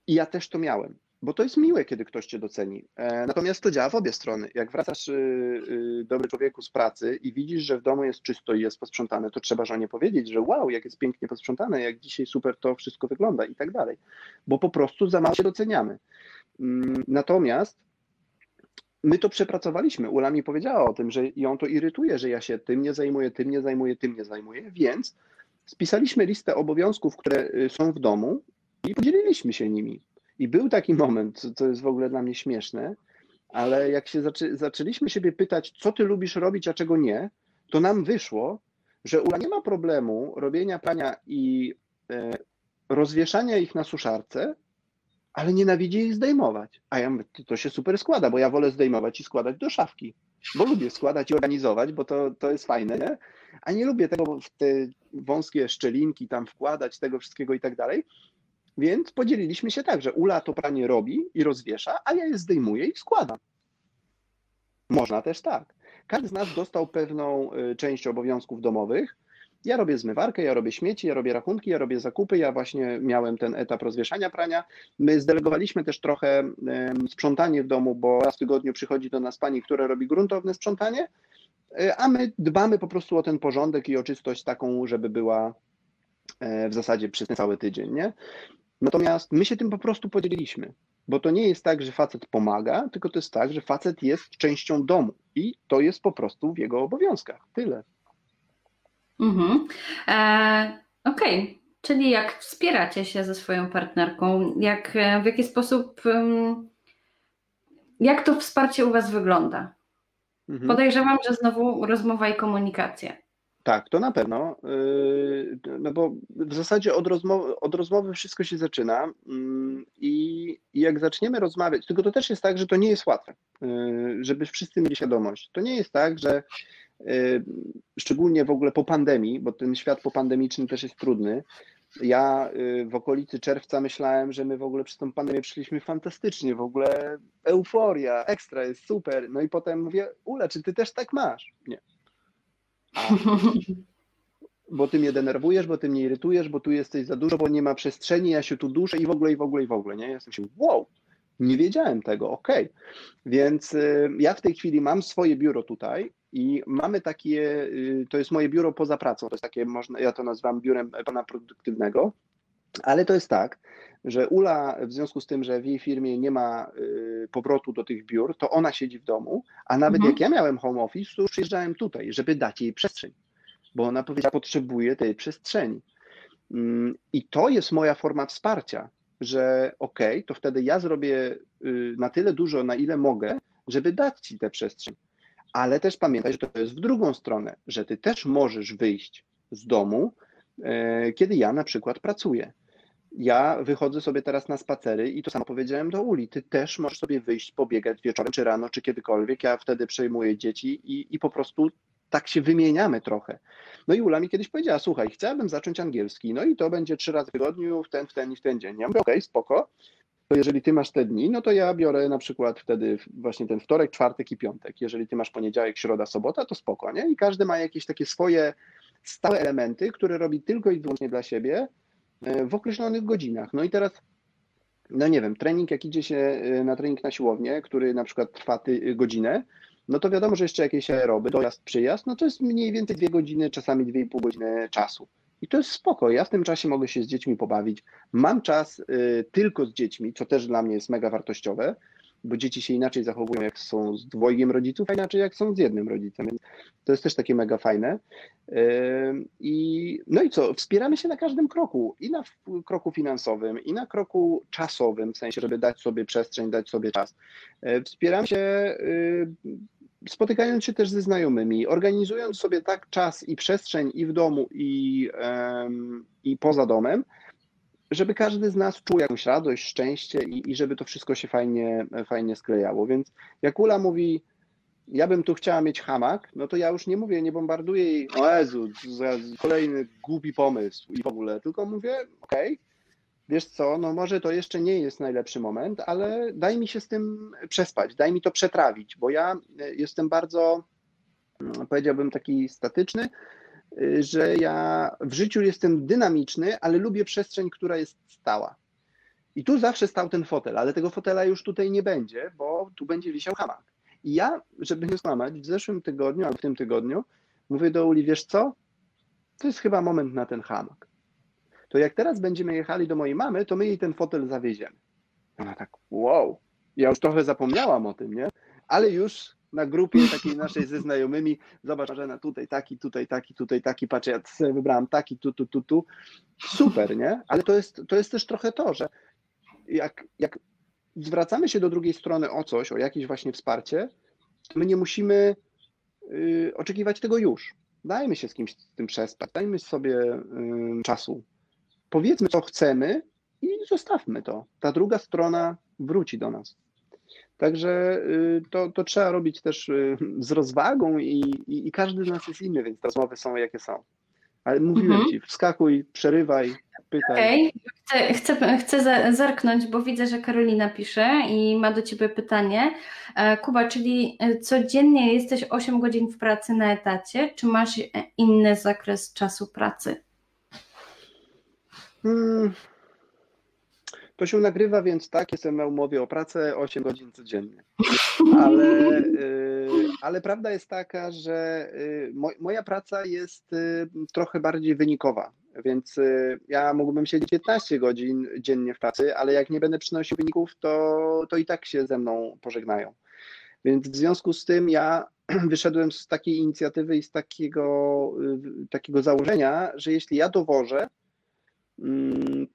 I ja też to miałem bo to jest miłe, kiedy ktoś cię doceni. E, natomiast to działa w obie strony. Jak wracasz, y, y, dobry człowieku, z pracy i widzisz, że w domu jest czysto i jest posprzątane, to trzeba żonie powiedzieć, że wow, jak jest pięknie posprzątane, jak dzisiaj super to wszystko wygląda i tak dalej. Bo po prostu za mało się doceniamy. Mm, natomiast my to przepracowaliśmy. Ula mi powiedziała o tym, że ją to irytuje, że ja się tym nie zajmuję, tym nie zajmuję, tym nie zajmuję, więc spisaliśmy listę obowiązków, które y, są w domu i podzieliliśmy się nimi. I był taki moment, co jest w ogóle dla mnie śmieszne, ale jak się zaczę, zaczęliśmy siebie pytać, co ty lubisz robić, a czego nie, to nam wyszło, że Ula nie ma problemu robienia prania i e, rozwieszania ich na suszarce, ale nienawidzi ich zdejmować. A ja mówię, to się super składa, bo ja wolę zdejmować i składać do szafki, bo lubię składać i organizować, bo to, to jest fajne, nie? a nie lubię tego w te wąskie szczelinki tam wkładać, tego wszystkiego i tak dalej. Więc podzieliliśmy się tak, że Ula to pranie robi i rozwiesza, a ja je zdejmuję i składam. Można też tak. Każdy z nas dostał pewną y, część obowiązków domowych. Ja robię zmywarkę, ja robię śmieci, ja robię rachunki, ja robię zakupy, ja właśnie miałem ten etap rozwieszania prania. My zdelegowaliśmy też trochę sprzątanie w domu, bo raz w tygodniu przychodzi do nas pani, która robi gruntowne sprzątanie, y, a my dbamy po prostu o ten porządek i o czystość taką, żeby była e, w zasadzie przez ten cały tydzień. Nie? Natomiast my się tym po prostu podzieliliśmy, bo to nie jest tak, że facet pomaga, tylko to jest tak, że facet jest częścią domu i to jest po prostu w jego obowiązkach. Tyle. Mhm. E, Okej, okay. czyli jak wspieracie się ze swoją partnerką, jak, e, w jaki sposób, jak to wsparcie u Was wygląda? Mhm. Podejrzewam, że znowu rozmowa i komunikacja. Tak, to na pewno. Yy, no bo w zasadzie od rozmowy, od rozmowy wszystko się zaczyna mm, i, jak zaczniemy rozmawiać, tylko to też jest tak, że to nie jest łatwe, yy, żeby wszyscy mieli świadomość. To nie jest tak, że yy, szczególnie w ogóle po pandemii, bo ten świat popandemiczny też jest trudny. Ja w okolicy czerwca myślałem, że my w ogóle przez tą pandemię przyszliśmy fantastycznie, w ogóle euforia, ekstra, jest super. No i potem mówię, Ula, czy ty też tak masz? Nie *laughs* bo ty mnie denerwujesz, bo ty mnie irytujesz, bo tu jesteś za dużo, bo nie ma przestrzeni, ja się tu duszę i w ogóle, i w ogóle, i w ogóle, nie? Jestem się, wow, nie wiedziałem tego, okej. Okay. Więc y, ja w tej chwili mam swoje biuro tutaj i mamy takie, y, to jest moje biuro poza pracą, to jest takie, można, ja to nazywam biurem pana produktywnego, ale to jest tak, że Ula w związku z tym, że w jej firmie nie ma y, powrotu do tych biur, to ona siedzi w domu, a nawet mhm. jak ja miałem home office, to już przyjeżdżałem tutaj, żeby dać jej przestrzeń, bo ona powiedziała, potrzebuje tej przestrzeni. Mm, I to jest moja forma wsparcia, że okej, okay, to wtedy ja zrobię y, na tyle dużo, na ile mogę, żeby dać ci tę przestrzeń. Ale też pamiętaj, że to jest w drugą stronę, że ty też możesz wyjść z domu, e, kiedy ja na przykład pracuję ja wychodzę sobie teraz na spacery i to samo powiedziałem do Uli, ty też możesz sobie wyjść, pobiegać wieczorem, czy rano, czy kiedykolwiek, ja wtedy przejmuję dzieci i, i po prostu tak się wymieniamy trochę. No i Ula mi kiedyś powiedziała, słuchaj, chciałabym zacząć angielski, no i to będzie trzy razy w tygodniu, w ten, w ten i w ten dzień. Ja mówię, okej, okay, spoko, to jeżeli ty masz te dni, no to ja biorę na przykład wtedy właśnie ten wtorek, czwartek i piątek. Jeżeli ty masz poniedziałek, środa, sobota, to spoko, nie? I każdy ma jakieś takie swoje stałe elementy, które robi tylko i wyłącznie dla siebie, w określonych godzinach. No i teraz, no nie wiem, trening, jak idzie się e, na trening na siłownię, który na przykład trwa ty, godzinę, no to wiadomo, że jeszcze jakieś aeroby, dojazd, przyjazd, no to jest mniej więcej dwie godziny, czasami dwie i pół godziny czasu. I to jest spoko. Ja w tym czasie mogę się z dziećmi pobawić. Mam czas y, tylko z dziećmi, co też dla mnie jest mega wartościowe, bo dzieci się inaczej zachowują, jak są z dwojgiem rodziców, a inaczej jak są z jednym rodzicem. Więc to jest też takie mega fajne. I, no i co, wspieramy się na każdym kroku, i na kroku finansowym, i na kroku czasowym, w sensie, żeby dać sobie przestrzeń, dać sobie czas. E, wspieramy się y, spotykając się też ze znajomymi, organizując sobie tak czas i przestrzeń i w domu, i, i poza domem, żeby każdy z nas czuł jakąś radość, szczęście i, i żeby to wszystko się fajnie, fajnie sklejało. Więc jak Ula mówi, ja bym tu chciała mieć hamak, no to ja już nie mówię, nie bombarduję jej, o Jezu, kolejny głupi pomysł i w ogóle, tylko mówię, okej, okay, wiesz co, no może to jeszcze nie jest najlepszy moment, ale daj mi się z tym przespać, daj mi to przetrawić, bo ja jestem bardzo, powiedziałbym, taki statyczny, że ja w życiu jestem dynamiczny, ale lubię przestrzeń, która jest stała. I tu zawsze stał ten fotel, ale tego fotela już tutaj nie będzie, bo tu będzie wisiał hamak. I ja, żeby nie skłamać, w zeszłym tygodniu, albo w tym tygodniu, mówię do Uli, wiesz co? To jest chyba moment na ten hamak. To jak teraz będziemy jechali do mojej mamy, to my jej ten fotel zawieziemy. Ona tak, wow. Ja już trochę zapomniałam o tym, nie? Ale już na grupie takiej naszej ze znajomymi, zobacz, na tutaj taki, tutaj taki, tutaj taki, patrzę, ja sobie wybrałam taki, tu, tu, tu, tu. Super, nie? Ale to jest, to jest też trochę to, że jak, jak zwracamy się do drugiej strony o coś, o jakieś właśnie wsparcie, to my nie musimy y, oczekiwać tego już. Dajmy się z kimś z tym przespać, dajmy sobie y, czasu. Powiedzmy, co chcemy i zostawmy to. Ta druga strona wróci do nas. Także y, to, to trzeba robić też y, z rozwagą i, i, i, każdy z nas jest inny, więc te rozmowy są jakie są. Ale mówiłem mhm. ci, wskakuj, przerywaj, pytaj. Okej, okay. chcę, chcę, chcę zerknąć, bo widzę, że Karolina pisze i ma do ciebie pytanie. E, Kuba, czyli e, codziennie jesteś 8 godzin w pracy na etacie, czy masz inny zakres czasu pracy? Hmm. To się nagrywa, więc tak, jestem na umowie o pracę 8 godzin codziennie. *laughs* Ale, y, ale prawda jest taka, że y, moja praca jest y, trochę bardziej wynikowa. Więc ja mógłbym siedzieć 15 godzin dziennie w pracy, ale jak nie będę przynosił wyników, to, to i tak się ze mną pożegnają. Więc w związku z tym ja *clears throat* wyszedłem z takiej inicjatywy i z takiego, takiego założenia, że jeśli ja dowożę,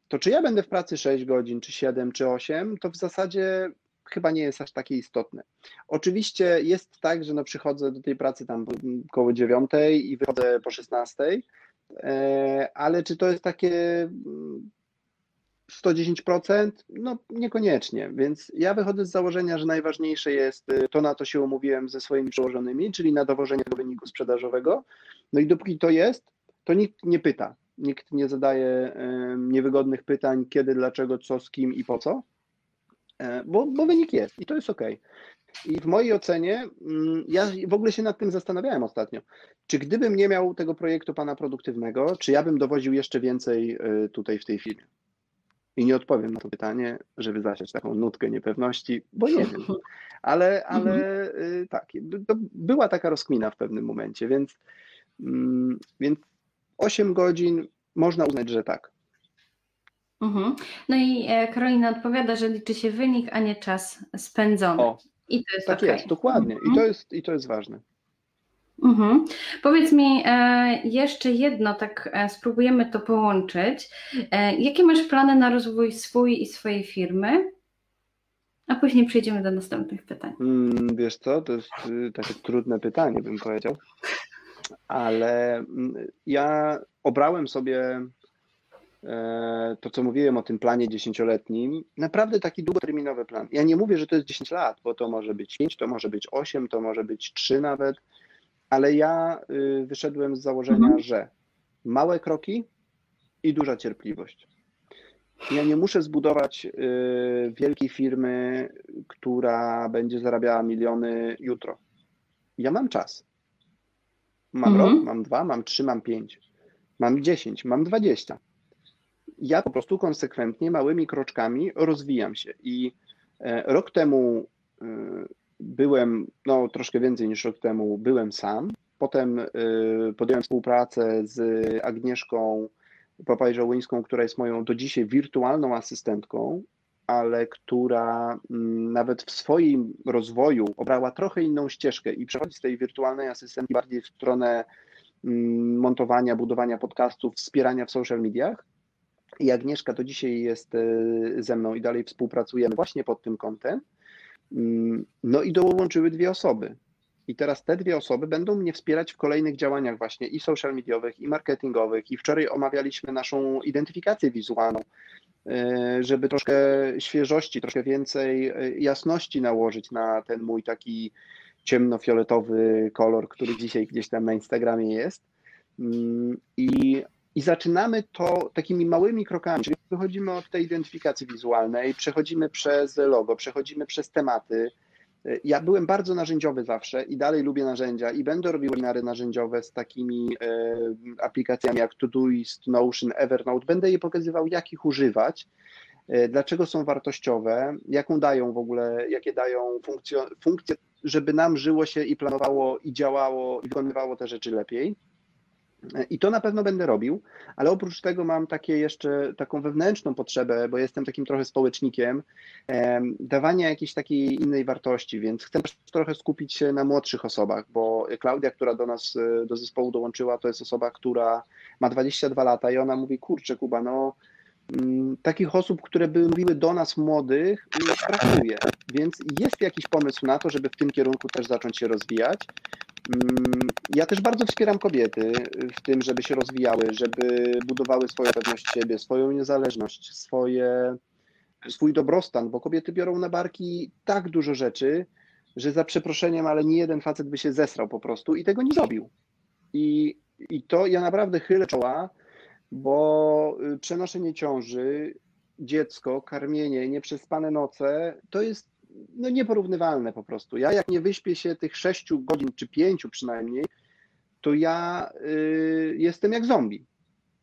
to czy ja będę w pracy 6 godzin, czy 7, czy 8, to w zasadzie chyba nie jest aż takie istotne. Oczywiście jest tak, że no przychodzę do tej pracy tam koło dziewiątej i wychodzę po szesnastej, e, ale czy to jest takie 110%? No niekoniecznie, więc ja wychodzę z założenia, że najważniejsze jest y, to, na to się umówiłem ze swoimi przełożonymi, czyli na dowożenie do wyniku sprzedażowego. No i dopóki to jest, to nikt nie pyta, nikt nie zadaje niewygodnych pytań, kiedy, dlaczego, co, z kim i po co, e, bo, bo wynik jest i to jest ok. I w mojej ocenie, mm, ja w ogóle się nad tym zastanawiałem ostatnio, czy gdybym nie miał tego projektu pana produktywnego, czy ja bym dowoził jeszcze więcej y, tutaj w tej firmie? I nie odpowiem na to pytanie, żeby zasiać taką nutkę niepewności, bo nie wiem. Ale, *laughs* ale mhm. tak, to była taka rozkmina w pewnym momencie, więc, mm, więc 8 godzin można uznać, że tak. Mhm. No i e, Karolina odpowiada, że liczy się wynik, a nie czas spędzony. O, I to jest tak okay. jest, dokładnie. I, to jest, I to jest ważne. Mhm. Powiedz mi e, jeszcze jedno, tak e, spróbujemy to połączyć. E, jakie masz plany na rozwój swój i swojej firmy? A później przejdziemy do następnych pytań. Mm, wiesz co, to jest y, takie trudne pytanie, bym powiedział. Ale mm, ja obrałem sobie to, co mówiłem o tym planie dziesięcioletnim, naprawdę taki długoterminowy plan. Ja nie mówię, że to jest 10 lat, bo to może być 5, to może być 8, to może być 3 nawet ale ja y, wyszedłem z założenia, mhm. że małe kroki i duża cierpliwość. Ja nie muszę zbudować y, wielkiej firmy, która będzie zarabiała miliony jutro. Ja mam czas. Mam mhm. rok, mam dwa, mam trzy, mam pięć, mam dziesięć, mam dwadzieścia. Ja po prostu konsekwentnie, małymi kroczkami rozwijam się. I e, rok temu y, byłem, no troszkę więcej niż rok temu, byłem sam. Potem y, podjąłem współpracę z Agnieszką Papajżołyńską, która jest moją do dzisiaj wirtualną asystentką, ale która mm, nawet w swoim rozwoju obrała trochę inną ścieżkę i przechodzi z tej wirtualnej asystentki bardziej w stronę mm, montowania, budowania podcastów, wspierania w social mediach. I Agnieszka to dzisiaj jest y, ze mną i dalej współpracujemy właśnie pod tym kątem. Mm, no i dołączyły dwie osoby. I teraz te dwie osoby będą mnie wspierać w kolejnych działaniach właśnie i social mediowych, i marketingowych. I wczoraj omawialiśmy naszą identyfikację wizualną, e, żeby troszkę świeżości, troszkę więcej e, jasności nałożyć na ten mój taki ciemnofioletowy kolor, który dzisiaj gdzieś tam na Instagramie jest. Mm, I i zaczynamy to takimi małymi krokami, czyli wychodzimy od tej identyfikacji wizualnej, przechodzimy przez logo, przechodzimy przez tematy. Ja byłem bardzo narzędziowy zawsze i dalej lubię narzędzia i będę robił webinary narzędziowe z takimi e, aplikacjami jak Todoist, Notion, Evernote. Będę je pokazywał, jak ich używać, e, dlaczego są wartościowe, jaką dają w ogóle, jakie dają funkcje, funkcje żeby nam żyło się i planowało i działało i wykonywało te rzeczy lepiej. I to na pewno będę robił, ale oprócz tego mam takie jeszcze taką wewnętrzną potrzebę, bo jestem takim trochę społecznikiem, dawania jakiejś takiej innej wartości, więc chcę trochę skupić się na młodszych osobach, bo Klaudia, która do nas, e, do zespołu dołączyła, to jest osoba, która ma 22 lata i ona mówi, kurczę Kuba, no mm, takich osób, które by mówiły do nas młodych, brakuje, więc jest jakiś pomysł na to, żeby w tym kierunku też zacząć się rozwijać. Mm, ja też bardzo wspieram kobiety w tym, żeby się rozwijały, żeby budowały swoją pewność siebie, swoją niezależność, swoje, swój dobrostan, bo kobiety biorą na barki tak dużo rzeczy, że za przeproszeniem, ale nie jeden facet by się zesrał po prostu i tego nie zrobił. I, i to ja naprawdę chylę czoła, bo y, przenoszenie ciąży, dziecko, karmienie, nieprzespane noce, to jest no nieporównywalne po prostu. Ja jak nie wyśpię się tych sześciu godzin, czy pięciu przynajmniej, to ja y, jestem jak zombie.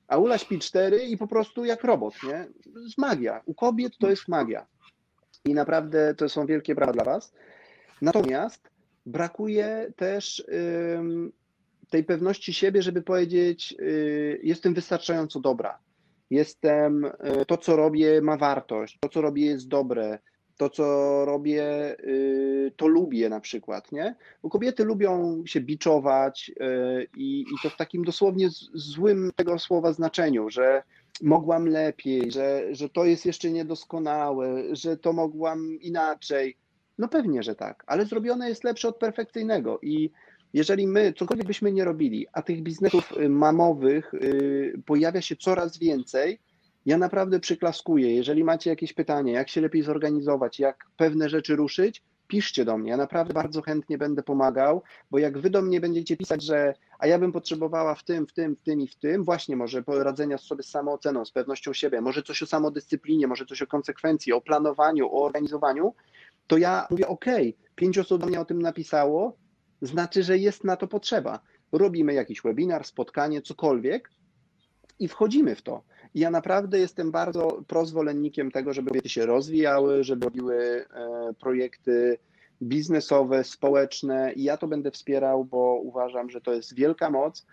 A Ula śpi cztery i po prostu jak robot, nie? To jest magia. U kobiet to jest magia. I naprawdę to są wielkie brawa dla Was. Natomiast brakuje też y, tej pewności siebie, żeby powiedzieć, y, jestem wystarczająco dobra. Jestem, y, to co robię ma wartość, to co robię jest dobre, to, co robię, y, to lubię na przykład, nie? Bo kobiety lubią się biczować y, i, i to w takim dosłownie złym tego słowa znaczeniu, że mogłam lepiej, że, że to jest jeszcze niedoskonałe, że to mogłam inaczej. No pewnie, że tak, ale zrobione jest lepsze od perfekcyjnego i jeżeli my cokolwiek byśmy nie robili, a tych biznesów y, mamowych pojawia się coraz więcej, ja naprawdę przyklaskuję. Jeżeli macie jakieś pytanie, jak się lepiej zorganizować, jak pewne rzeczy ruszyć, piszcie do mnie. Ja naprawdę bardzo chętnie będę pomagał, bo jak wy do mnie będziecie pisać, że a ja bym potrzebowała w tym, w tym, w tym i w tym, właśnie może poradzenia sobie z samooceną, z pewnością siebie, może coś o samodyscyplinie, może coś o konsekwencji, o planowaniu, o organizowaniu, to ja mówię, ok, pięć osób do mnie o tym napisało, znaczy, że jest na to potrzeba. Robimy jakiś webinar, spotkanie, cokolwiek i wchodzimy w to. I ja naprawdę jestem bardzo prozwolennikiem tego, żeby kobiety się rozwijały, żeby robiły e, projekty biznesowe, społeczne i ja to będę wspierał, bo uważam, że to jest wielka moc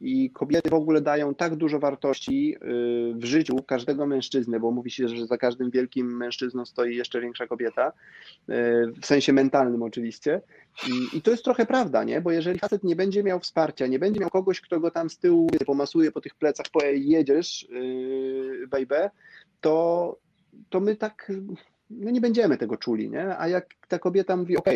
I kobiety w ogóle dają tak dużo wartości e, w życiu każdego mężczyzny, bo mówi się, że za każdym wielkim mężczyzną stoi jeszcze większa kobieta, e, w sensie mentalnym oczywiście. I, to jest trochę prawda, nie? Bo jeżeli facet nie będzie miał wsparcia, nie będzie miał kogoś, kto go tam z tyłu pomasuje po tych plecach, po jedziesz, baby, to, to my tak no nie będziemy tego czuli, nie? A jak ta kobieta mówi, ok,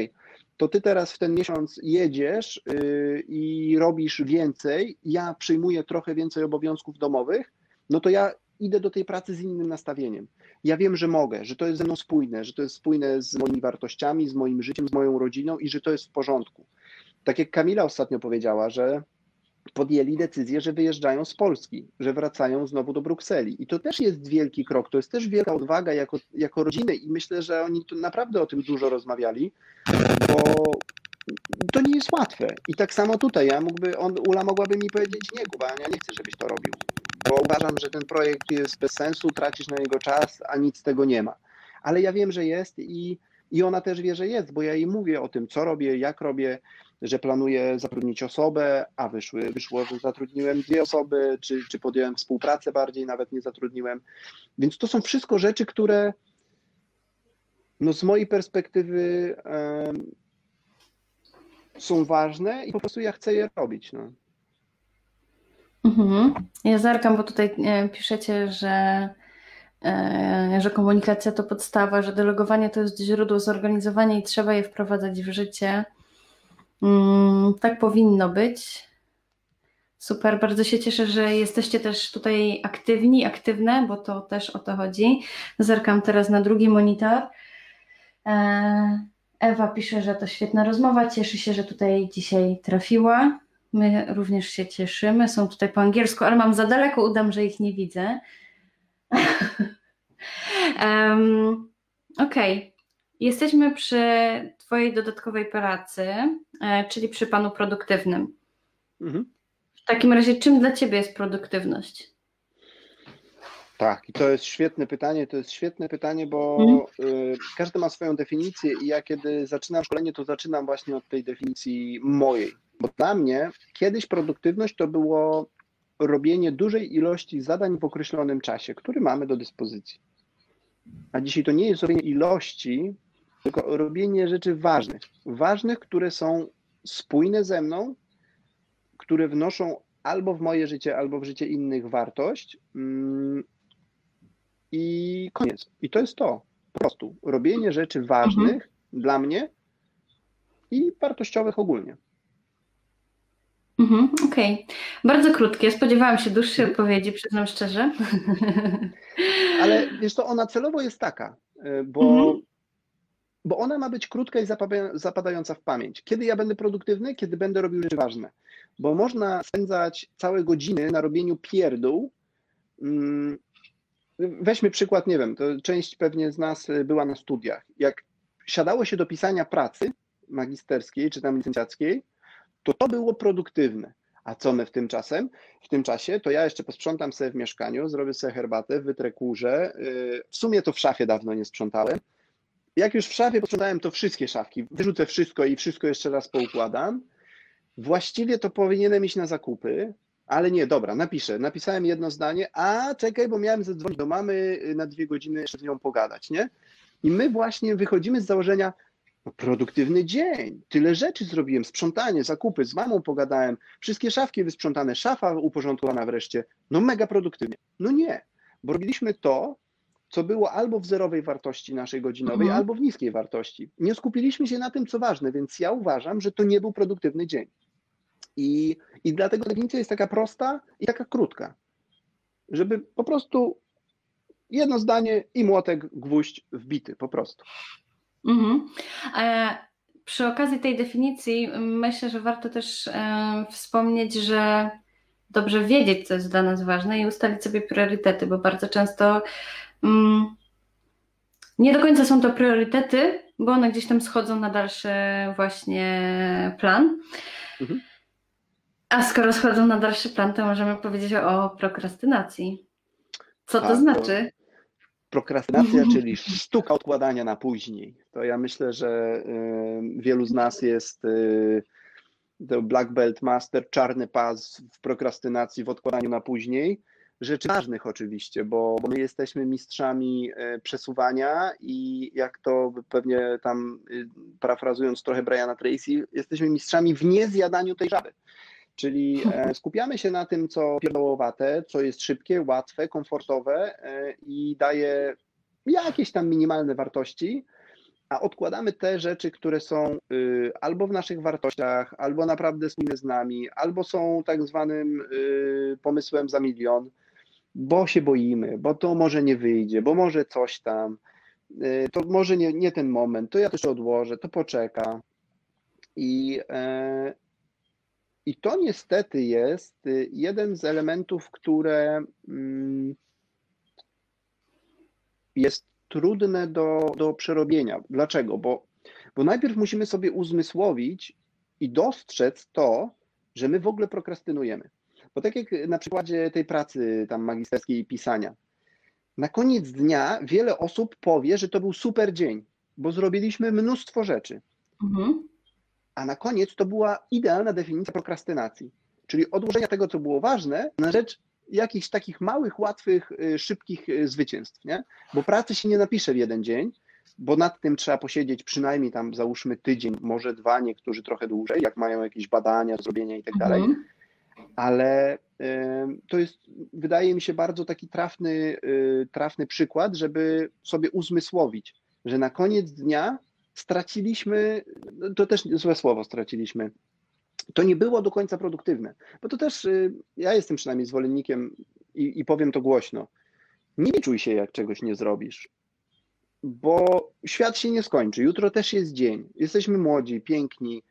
to ty teraz w ten miesiąc jedziesz yy, i robisz więcej, ja przyjmuję trochę więcej obowiązków domowych, no to ja idę do tej pracy z innym nastawieniem. Ja wiem, że mogę, że to jest ze mną spójne, że to jest spójne z moimi wartościami, z moim życiem, z moją rodziną i że to jest w porządku. Tak jak Kamila ostatnio powiedziała, że podjęli decyzję, że wyjeżdżają z Polski, że wracają znowu do Brukseli. I to też jest wielki krok, to jest też wielka odwaga jako, jako rodziny i myślę, że oni tu naprawdę o tym dużo rozmawiali, bo to nie jest łatwe. I tak samo tutaj, ja mógłby, on, Ula mogłaby mi powiedzieć, nie Kuba, ja nie chcę, żebyś to robił, bo uważam, że ten projekt jest bez sensu, tracisz na niego czas, a nic z tego nie ma. Ale ja wiem, że jest i, i ona też wie, że jest, bo ja jej mówię o tym, co robię, jak robię, że planuję zatrudnić osobę, a wyszły, wyszło, że zatrudniłem dwie osoby, czy, czy podjąłem współpracę bardziej, nawet nie zatrudniłem. Więc to są wszystko rzeczy, które no z mojej perspektywy um, są ważne i po prostu ja chcę je robić. No. Mhm. Ja zerkam, bo tutaj e, piszecie, że, e, że komunikacja to podstawa, że delegowanie to jest źródło zorganizowania i trzeba je wprowadzać w życie. Mm, tak powinno być. Super, bardzo się cieszę, że jesteście też tutaj aktywni, aktywne, bo to też o to chodzi. Zerkam teraz na drugi monitor. E, Ewa pisze, że to świetna rozmowa, cieszy się, że tutaj dzisiaj trafiła. My również się cieszymy. Są tutaj po angielsku, ale mam za daleko, udam, że ich nie widzę. *laughs* um, Okej. Okay. Jesteśmy przy Twojej dodatkowej pracy, e, czyli przy Panu produktywnym. Mhm. W takim razie, czym dla Ciebie jest produktywność? Tak, i to jest świetne pytanie. To jest świetne pytanie, bo mhm. y, każdy ma swoją definicję, i ja kiedy zaczynam szkolenie, to zaczynam właśnie od tej definicji mojej. Bo dla mnie kiedyś produktywność to było robienie dużej ilości zadań w określonym czasie, który mamy do dyspozycji. A dzisiaj to nie jest robienie ilości, tylko robienie rzeczy ważnych. Ważnych, które są spójne ze mną, które wnoszą albo w moje życie, albo w życie innych wartość. Mm, I koniec. I to jest to. Po prostu robienie rzeczy ważnych mhm. dla mnie i wartościowych ogólnie. Mhm, Okej. Okay. Bardzo krótkie. Spodziewałam się dłuższej mhm. odpowiedzi, przyznam szczerze. Ale wiesz to ona celowo jest taka, y, bo mhm bo ona ma być krótka i zapadająca w pamięć. Kiedy ja będę produktywny? Kiedy będę robił rzeczy ważne. Bo można spędzać całe godziny na robieniu pierdół. Mm, weźmy przykład, nie wiem, to część pewnie z nas była na studiach. Jak siadało się do pisania pracy magisterskiej czy tam licencjackiej, to to było produktywne. A co my w tym czasem? W tym czasie to ja jeszcze posprzątam sobie w mieszkaniu, zrobię sobie herbatę, wytrę kurze. Y, w sumie to w szafie dawno nie sprzątałem jak już w szafie posprzątałem, to wszystkie szafki, wyrzucę wszystko i wszystko jeszcze raz poukładam. Właściwie to powinienem iść na zakupy, ale nie, dobra, napiszę. Napisałem jedno zdanie, a czekaj, bo miałem zadzwonić do mamy na dwie godziny jeszcze z nią pogadać, nie? I my właśnie wychodzimy z założenia, no, produktywny dzień, tyle rzeczy zrobiłem, sprzątanie, zakupy, z mamą pogadałem, wszystkie szafki wysprzątane, szafa uporządkowana wreszcie, no mega produktywnie. No nie, bo robiliśmy to, co było albo w zerowej wartości naszej godzinowej, mhm. albo w niskiej wartości. Nie skupiliśmy się na tym, co ważne, więc ja uważam, że to nie był produktywny dzień. I, i dlatego definicja jest taka prosta i taka krótka, żeby po prostu jedno zdanie i młotek, gwóźdź wbity, po prostu. Mhm. E, przy okazji tej definicji myślę, że warto też e, wspomnieć, że dobrze wiedzieć, co jest dla nas ważne i ustalić sobie priorytety, bo bardzo często nie do końca są to priorytety, bo one gdzieś tam schodzą na dalszy właśnie plan. Mhm. A skoro schodzą na dalszy plan, to możemy powiedzieć o prokrastynacji. Co to A, znaczy? To prokrastynacja, *laughs* czyli sztuka odkładania na później. To ja myślę, że y, wielu z nas jest y, to Black Belt Master, czarny pas w prokrastynacji, w odkładaniu na później. Rzeczy ważnych oczywiście, bo, bo my jesteśmy mistrzami y, przesuwania i jak to pewnie tam parafrazując trochę Briana Tracy, jesteśmy mistrzami w niezjadaniu tej żaby. Czyli e, *laughs* skupiamy się na tym, co pierdołowate, co jest szybkie, łatwe, komfortowe e, i daje jakieś tam minimalne wartości, a odkładamy te rzeczy, które są y, albo w naszych wartościach, albo naprawdę spójne z nami, albo są tak zwanym y, pomysłem za milion, bo się boimy, bo to może nie wyjdzie, bo może coś tam, y, to może nie, nie ten moment, to ja też odłożę, to poczeka. I, e, i to niestety jest y, jeden z elementów, które mm, jest trudne do, do przerobienia. Dlaczego? Bo, bo najpierw musimy sobie uzmysłowić i dostrzec to, że my w ogóle prokrastynujemy. Bo tak jak na przykładzie tej pracy tam magisterskiej pisania, na koniec dnia wiele osób powie, że to był super dzień, bo zrobiliśmy mnóstwo rzeczy. Mhm. A na koniec to była idealna definicja prokrastynacji, czyli odłożenia tego, co było ważne, na rzecz jakichś takich małych, łatwych, y, szybkich y, zwycięstw, nie? Bo pracy się nie napisze w jeden dzień, bo nad tym trzeba posiedzieć przynajmniej tam załóżmy tydzień, może dwa, niektórzy trochę dłużej, jak mają jakieś badania, zrobienia i tak mhm. Ale y, to jest, wydaje mi się, bardzo taki trafny, trafny przykład, żeby sobie uzmysłowić, że na koniec dnia straciliśmy, to też złe słowo straciliśmy, to nie było do końca produktywne. Bo to też, y, ja jestem przynajmniej zwolennikiem i, i powiem to głośno, nie czuj się, jak czegoś nie zrobisz, bo świat się nie skończy. Jutro też jest dzień. Jesteśmy młodzi, piękni,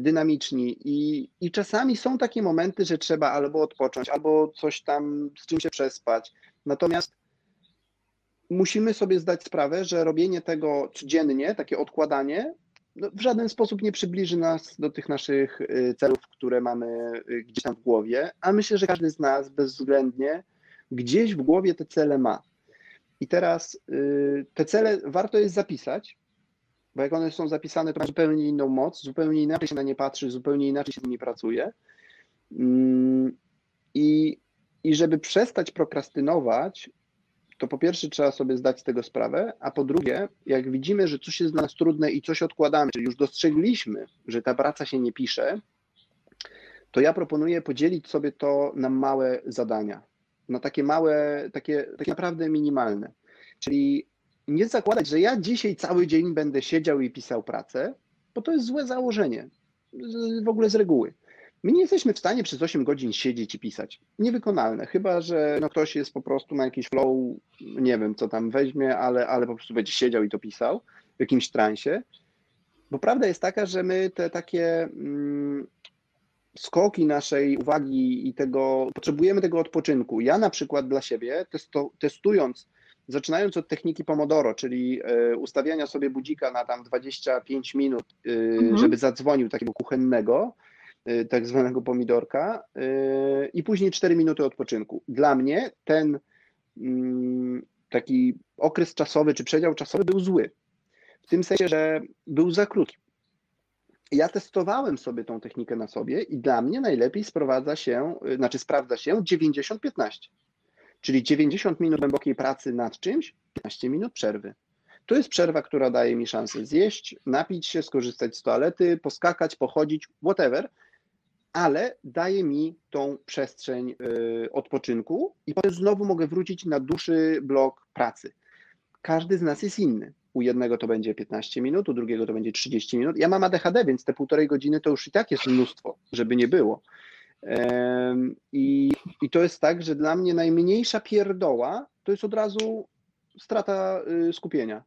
dynamiczni i, i czasami są takie momenty, że trzeba albo odpocząć, albo coś tam z czym się przespać. Natomiast musimy sobie zdać sprawę, że robienie tego codziennie, takie odkładanie, no w żaden sposób nie przybliży nas do tych naszych y, celów, które mamy y, gdzieś tam w głowie, a myślę, że każdy z nas bezwzględnie gdzieś w głowie te cele ma. I teraz y, te cele warto jest zapisać, bo jak one są zapisane, to ma zupełnie inną moc, zupełnie inaczej się na nie patrzy, zupełnie inaczej się z nimi pracuje. Mm, I, i żeby przestać prokrastynować, to po pierwsze trzeba sobie zdać z tego sprawę, a po drugie, jak widzimy, że coś jest dla nas trudne i coś odkładamy, czyli już dostrzegliśmy, że ta praca się nie pisze, to ja proponuję podzielić sobie to na małe zadania, na takie małe, takie, takie naprawdę minimalne. Czyli nie zakładać, że ja dzisiaj cały dzień będę siedział i pisał pracę, bo to jest złe założenie, w ogóle z reguły. My nie jesteśmy w stanie przez 8 godzin siedzieć i pisać. Niewykonalne, chyba że no ktoś jest po prostu na jakiś flow, nie wiem co tam weźmie, ale, ale po prostu będzie siedział i to pisał w jakimś transie. Bo prawda jest taka, że my te takie mm, skoki naszej uwagi i tego, potrzebujemy tego odpoczynku. Ja na przykład dla siebie, testo, testując, zaczynając od techniki Pomodoro, czyli y, ustawiania sobie budzika na tam 25 minut, y, mhm. żeby zadzwonił takiego kuchennego, Y, tak zwanego pomidorka i później 4 minuty odpoczynku. Dla mnie ten mm, taki okres czasowy czy przedział czasowy był zły. W tym sensie, że był za krótki. Ja testowałem sobie tą technikę na sobie i dla mnie najlepiej sprowadza się, znaczy sprawdza się 90-15. Czyli 90 minut głębokiej pracy nad czymś, 15 minut przerwy. To jest przerwa, która daje mi szansę zjeść, napić się, skorzystać z toalety, poskakać, pochodzić, whatever, ale daje mi tą przestrzeń y, odpoczynku i potem znowu mogę wrócić na dłuższy blok pracy. Każdy z nas jest inny. U jednego to będzie 15 minut, u drugiego to będzie 30 minut. Ja mam ADHD, więc te półtorej godziny to już i tak jest mnóstwo, żeby nie było. I, I to jest tak, że dla mnie najmniejsza pierdoła to jest od razu strata y, skupienia.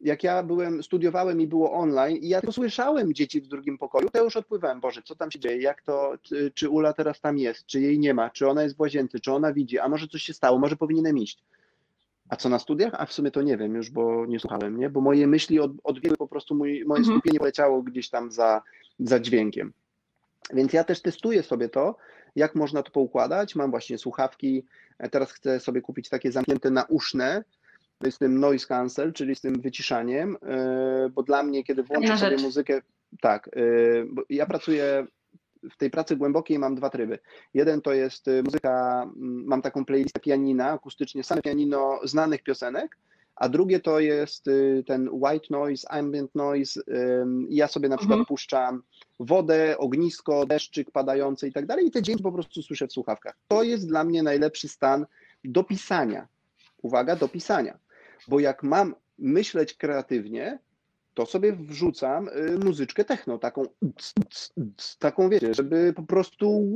Jak ja byłem, studiowałem i było online i ja tylko słyszałem dzieci w drugim pokoju, to już odpływałem, Boże, co tam się dzieje, jak to, czy, Ula teraz tam jest, czy jej nie ma, czy ona jest w łazience, czy ona widzi, a może coś się stało, może powinienem iść. A co na studiach? A w sumie to nie wiem już, bo nie słuchałem, nie? Bo moje myśli od, odwiedzły po prostu, mój, moje mhm. skupienie poleciało gdzieś tam za, za dźwiękiem. Więc ja też testuję sobie to, jak można to poukładać. Mam właśnie słuchawki, e, teraz chcę sobie kupić takie zamknięte nauszne, z tym noise cancel, czyli z tym wyciszaniem, e, bo dla mnie, kiedy włączę sobie muzykę, tak, e, ja pracuję w tej pracy głębokiej mam dwa tryby. Jeden to jest muzyka, mam taką playlistę pianina, akustycznie same pianino znanych piosenek, a drugie to jest y, ten white noise, ambient noise. Ja sobie na przykład mhm. puszczam wodę, ognisko, deszczyk padający i tak dalej i te dźwięki po prostu słyszę w słuchawkach. To jest dla mnie najlepszy stan do pisania. Uwaga, do pisania. Bo jak mam myśleć kreatywnie, to sobie wrzucam y, muzyczkę techno, taką, taką wiecie, żeby po prostu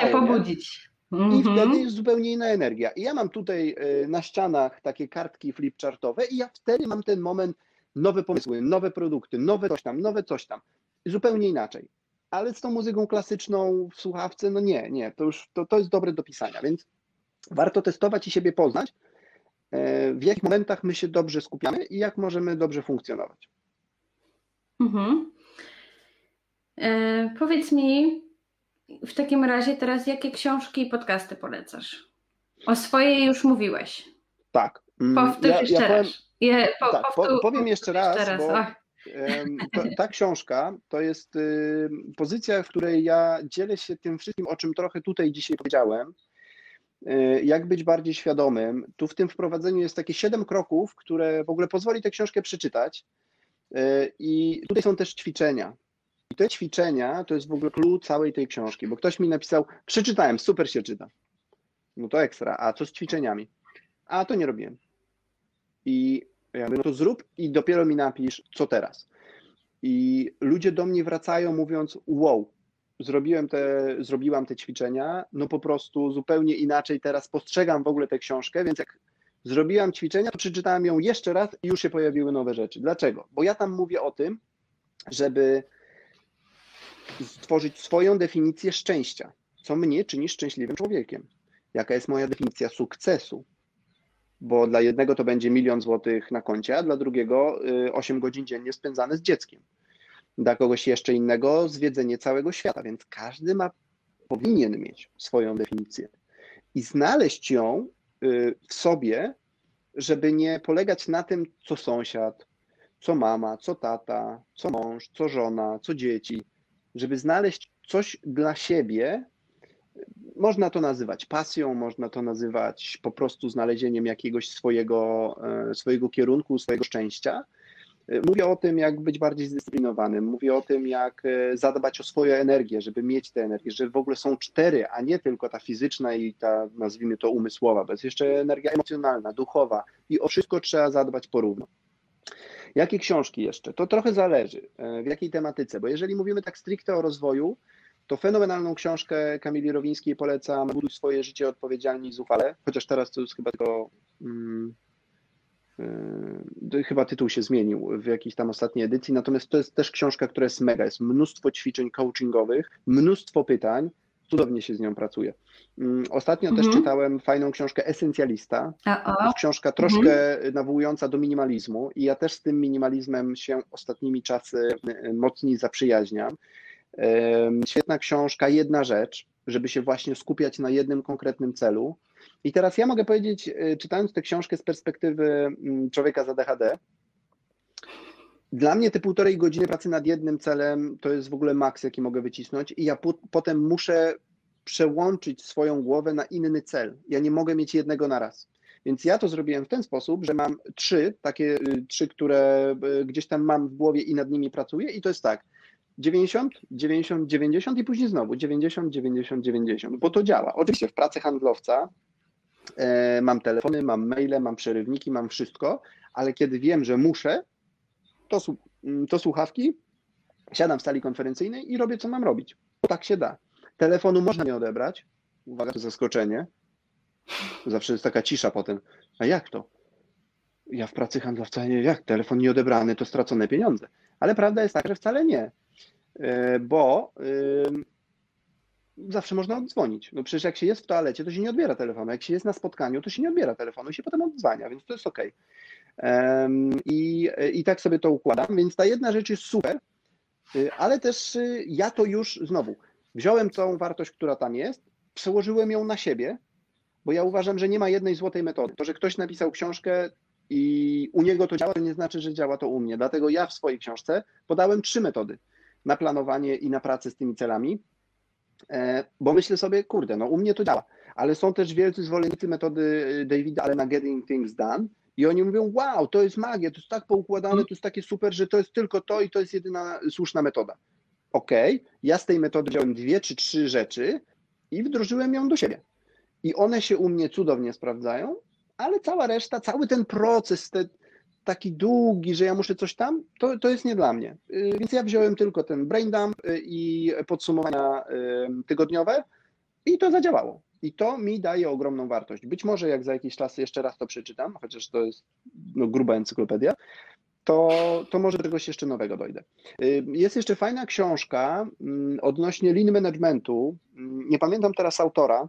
się pobudzić. I -hmm. wtedy jest zupełnie inna energia. I ja mam tutaj e, na ścianach takie kartki flipchartowe i ja wtedy mam ten moment, nowe pomysły, nowe produkty, nowe coś tam, nowe coś tam. Zupełnie inaczej. Ale z tą muzyką klasyczną w słuchawce, no nie, nie, to już to, to jest dobre do pisania, więc warto testować i siebie poznać, e, w jakich momentach my się dobrze skupiamy i jak możemy dobrze funkcjonować. Mhm. E, powiedz mi, w takim razie teraz jakie książki i podcasty polecasz? O swojej już mówiłeś. Tak. Mm, Powtórz ja, jeszcze ja powiem, raz. Je, po, tak, powtór, powiem jeszcze raz, jeszcze raz. bo to, ta książka to jest pozycja, w której ja dzielę się tym wszystkim, o czym trochę tutaj dzisiaj powiedziałem. Y, jak być bardziej świadomym. Tu w tym wprowadzeniu jest takie siedem kroków, które w ogóle pozwoli tę książkę przeczytać. Y, I tutaj są też ćwiczenia. I te ćwiczenia to jest w ogóle clue całej tej książki, bo ktoś mi napisał, przeczytałem, super się czyta. No to ekstra, a co z ćwiczeniami? A to nie robiłem. I ja mówię, no to zrób i dopiero mi napisz, co teraz. I ludzie do mnie wracają mówiąc, wow, zrobiłem te, zrobiłam te ćwiczenia, no po prostu zupełnie inaczej teraz postrzegam w ogóle tę książkę, więc jak zrobiłam ćwiczenia, to przeczytałem ją jeszcze raz i już się pojawiły nowe rzeczy. Dlaczego? Bo ja tam mówię o tym, żeby stworzyć swoją definicję szczęścia. Co mnie czyni szczęśliwym człowiekiem? Jaka jest moja definicja sukcesu? Bo dla jednego to będzie milion złotych na koncie, a dla drugiego 8 y, godzin dziennie spędzane z dzieckiem. Dla kogoś jeszcze innego zwiedzenie całego świata, więc każdy ma, powinien mieć swoją definicję. I znaleźć ją y, w sobie, żeby nie polegać na tym, co sąsiad, co mama, co tata, co mąż, co żona, co dzieci, żeby znaleźć coś dla siebie. Można to nazywać pasją, można to nazywać po prostu znalezieniem jakiegoś swojego, e, swojego kierunku, swojego szczęścia. E, mówię o tym, jak być bardziej zdyscyplinowanym, mówię o tym, jak e, zadbać o swoją energię, żeby mieć tę energię, że w ogóle są cztery, a nie tylko ta fizyczna i ta, nazwijmy to, umysłowa, bo jest jeszcze energia emocjonalna, duchowa i o wszystko trzeba zadbać porówno. Jakie książki jeszcze? To trochę zależy, e, w jakiej tematyce, bo jeżeli mówimy tak stricte o rozwoju, to fenomenalną książkę Kamili Rowińskiej polecam Buduj swoje życie odpowiedzialnie i zuchwale, chociaż teraz to jest chyba tylko hmm, chyba tytuł się zmienił w jakiejś tam ostatniej edycji, natomiast to jest też książka, która jest mega, jest mnóstwo ćwiczeń coachingowych, mnóstwo pytań, cudownie się z nią pracuje. Mm, ostatnio mhm. też czytałem fajną książkę Esencjalista. To jest książka troszkę mhm. nawołująca do minimalizmu i ja też z tym minimalizmem się ostatnimi czasy y, mocniej zaprzyjaźniam. Świetna książka, jedna rzecz, żeby się właśnie skupiać na jednym konkretnym celu. I teraz ja mogę powiedzieć, y, czytając tę książkę z perspektywy mm, człowieka z ADHD, dla mnie te półtorej godziny pracy nad jednym celem to jest w ogóle maks, jaki mogę wycisnąć, i ja po, potem muszę przełączyć swoją głowę na inny cel. Ja nie mogę mieć jednego na raz. Więc ja to zrobiłem w ten sposób, że mam trzy, takie trzy, które gdzieś tam mam w głowie i nad nimi pracuję i to jest tak, 90, 90, 90 i później znowu 90, 90, 90, bo to działa. Oczywiście w pracy handlowca e, mam telefony, mam maile, mam przerywniki, mam wszystko, ale kiedy wiem, że muszę, to, mm, to słuchawki, siadam w sali konferencyjnej i robię, co mam robić. Tak się da. Telefonu można nie odebrać. Uwaga, to zaskoczenie. Zawsze jest taka cisza potem. A jak to? Ja w pracy handlowca, nie, jak telefon nie odebrany, to stracone pieniądze. Ale prawda jest taka, że wcale nie. E, bo zawsze można oddzwonić. No przecież jak się jest w toalecie, to się nie odbiera telefonu. Jak się jest na spotkaniu, to się nie odbiera telefonu i się potem odzwania, więc to jest ok. I, I tak sobie to układam, więc ta jedna rzecz jest super, y, ale też y, ja to już znowu wziąłem tą wartość, która tam jest, przełożyłem ją na siebie, bo ja uważam, że nie ma jednej złotej metody. To, że ktoś napisał książkę i u niego to działa, to nie znaczy, że działa to u mnie. Dlatego ja w swojej książce podałem trzy metody na planowanie i na pracę z tymi celami, e, bo myślę sobie, kurde, no u mnie to działa, ale są też wielcy zwolennicy metody e, Davida ale na Getting Things Done i oni mówią, wow, to jest magia, to jest tak poukładane, to jest takie super, że to jest tylko to i to jest jedyna słuszna metoda. Okej, okay, ja z tej metody wziąłem dwie czy trzy rzeczy i wdrożyłem ją do siebie. I one się u mnie cudownie sprawdzają, ale cała reszta, cały ten proces, te, taki długi, że ja muszę coś tam, to, to jest nie dla mnie. Y, więc ja wziąłem tylko ten brain dump y, i podsumowania tygodniowe i to zadziałało. I to mi daje ogromną wartość. Być może jak za jakiś czas jeszcze raz to przeczytam, chociaż to jest no, gruba encyklopedia, to, to może czegoś jeszcze nowego dojdę. Jest jeszcze fajna książka mm, odnośnie lean managementu. Mm, nie pamiętam teraz autora,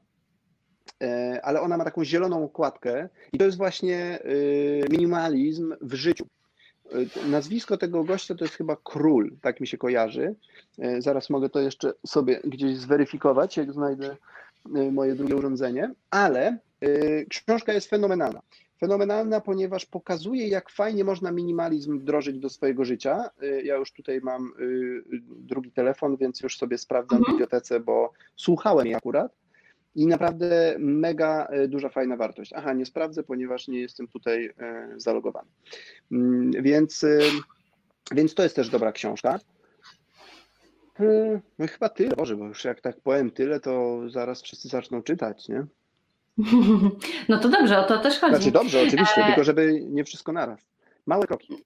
E, ale ona ma taką zieloną okładkę i to jest właśnie e, minimalizm w życiu. Nazwisko tego gościa to jest chyba Król, tak mi się kojarzy. Zaraz mogę to jeszcze sobie gdzieś zweryfikować, jak znajdę moje drugie urządzenie, ale książka jest fenomenalna. Fenomenalna, ponieważ pokazuje, jak fajnie można minimalizm wdrożyć do swojego życia. Ja już tutaj mam drugi telefon, więc już sobie sprawdzam w mhm. bibliotece, bo słuchałem jej akurat i naprawdę mega duża, fajna wartość. Aha, nie sprawdzę, ponieważ nie jestem tutaj zalogowany. Mm, więc, więc to jest też dobra książka. No chyba tyle, Boże, bo już jak tak powiem tyle, to zaraz wszyscy zaczną czytać, nie? *laughs* No to dobrze, o to też chodzi. Znaczy dobrze, oczywiście, tylko żeby nie wszystko naraz. Małe kroki.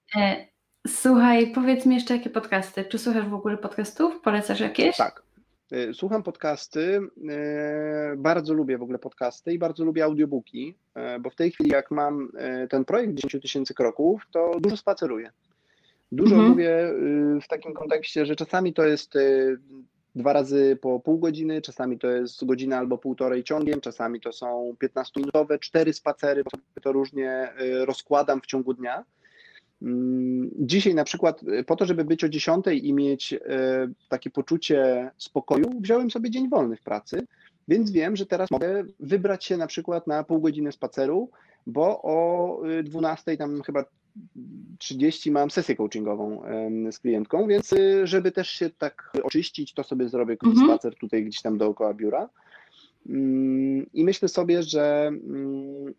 Słuchaj, powiedz mi jeszcze jakie podcasty. Czy słuchasz w ogóle podcastów? Polecasz jakieś? Tak, E, słucham podcasty, e, bardzo lubię w ogóle podcasty i bardzo lubię audiobooki, e, bo w tej chwili jak mam ten projekt 10 tysięcy kroków, to dużo spaceruję. Dużo mhm. mówię w takim kontekście, że czasami to jest dwa razy po pół godziny, czasami to jest godzina albo półtorej ciągiem, czasami to są 15-minutowe, cztery spacery, bo to różnie rozkładam w ciągu dnia. Mm, dzisiaj na przykład y, po to, żeby być o 10 i mieć y, takie poczucie spokoju, wziąłem sobie dzień wolny w pracy, więc wiem, że teraz mogę wybrać się na przykład na pół godziny spaceru, bo o 12 y, tam chyba 30 mam sesję coachingową z klientką, więc żeby też się tak oczyścić, to sobie zrobię mhm. spacer tutaj gdzieś tam dookoła biura. Mm, I myślę sobie, że mm,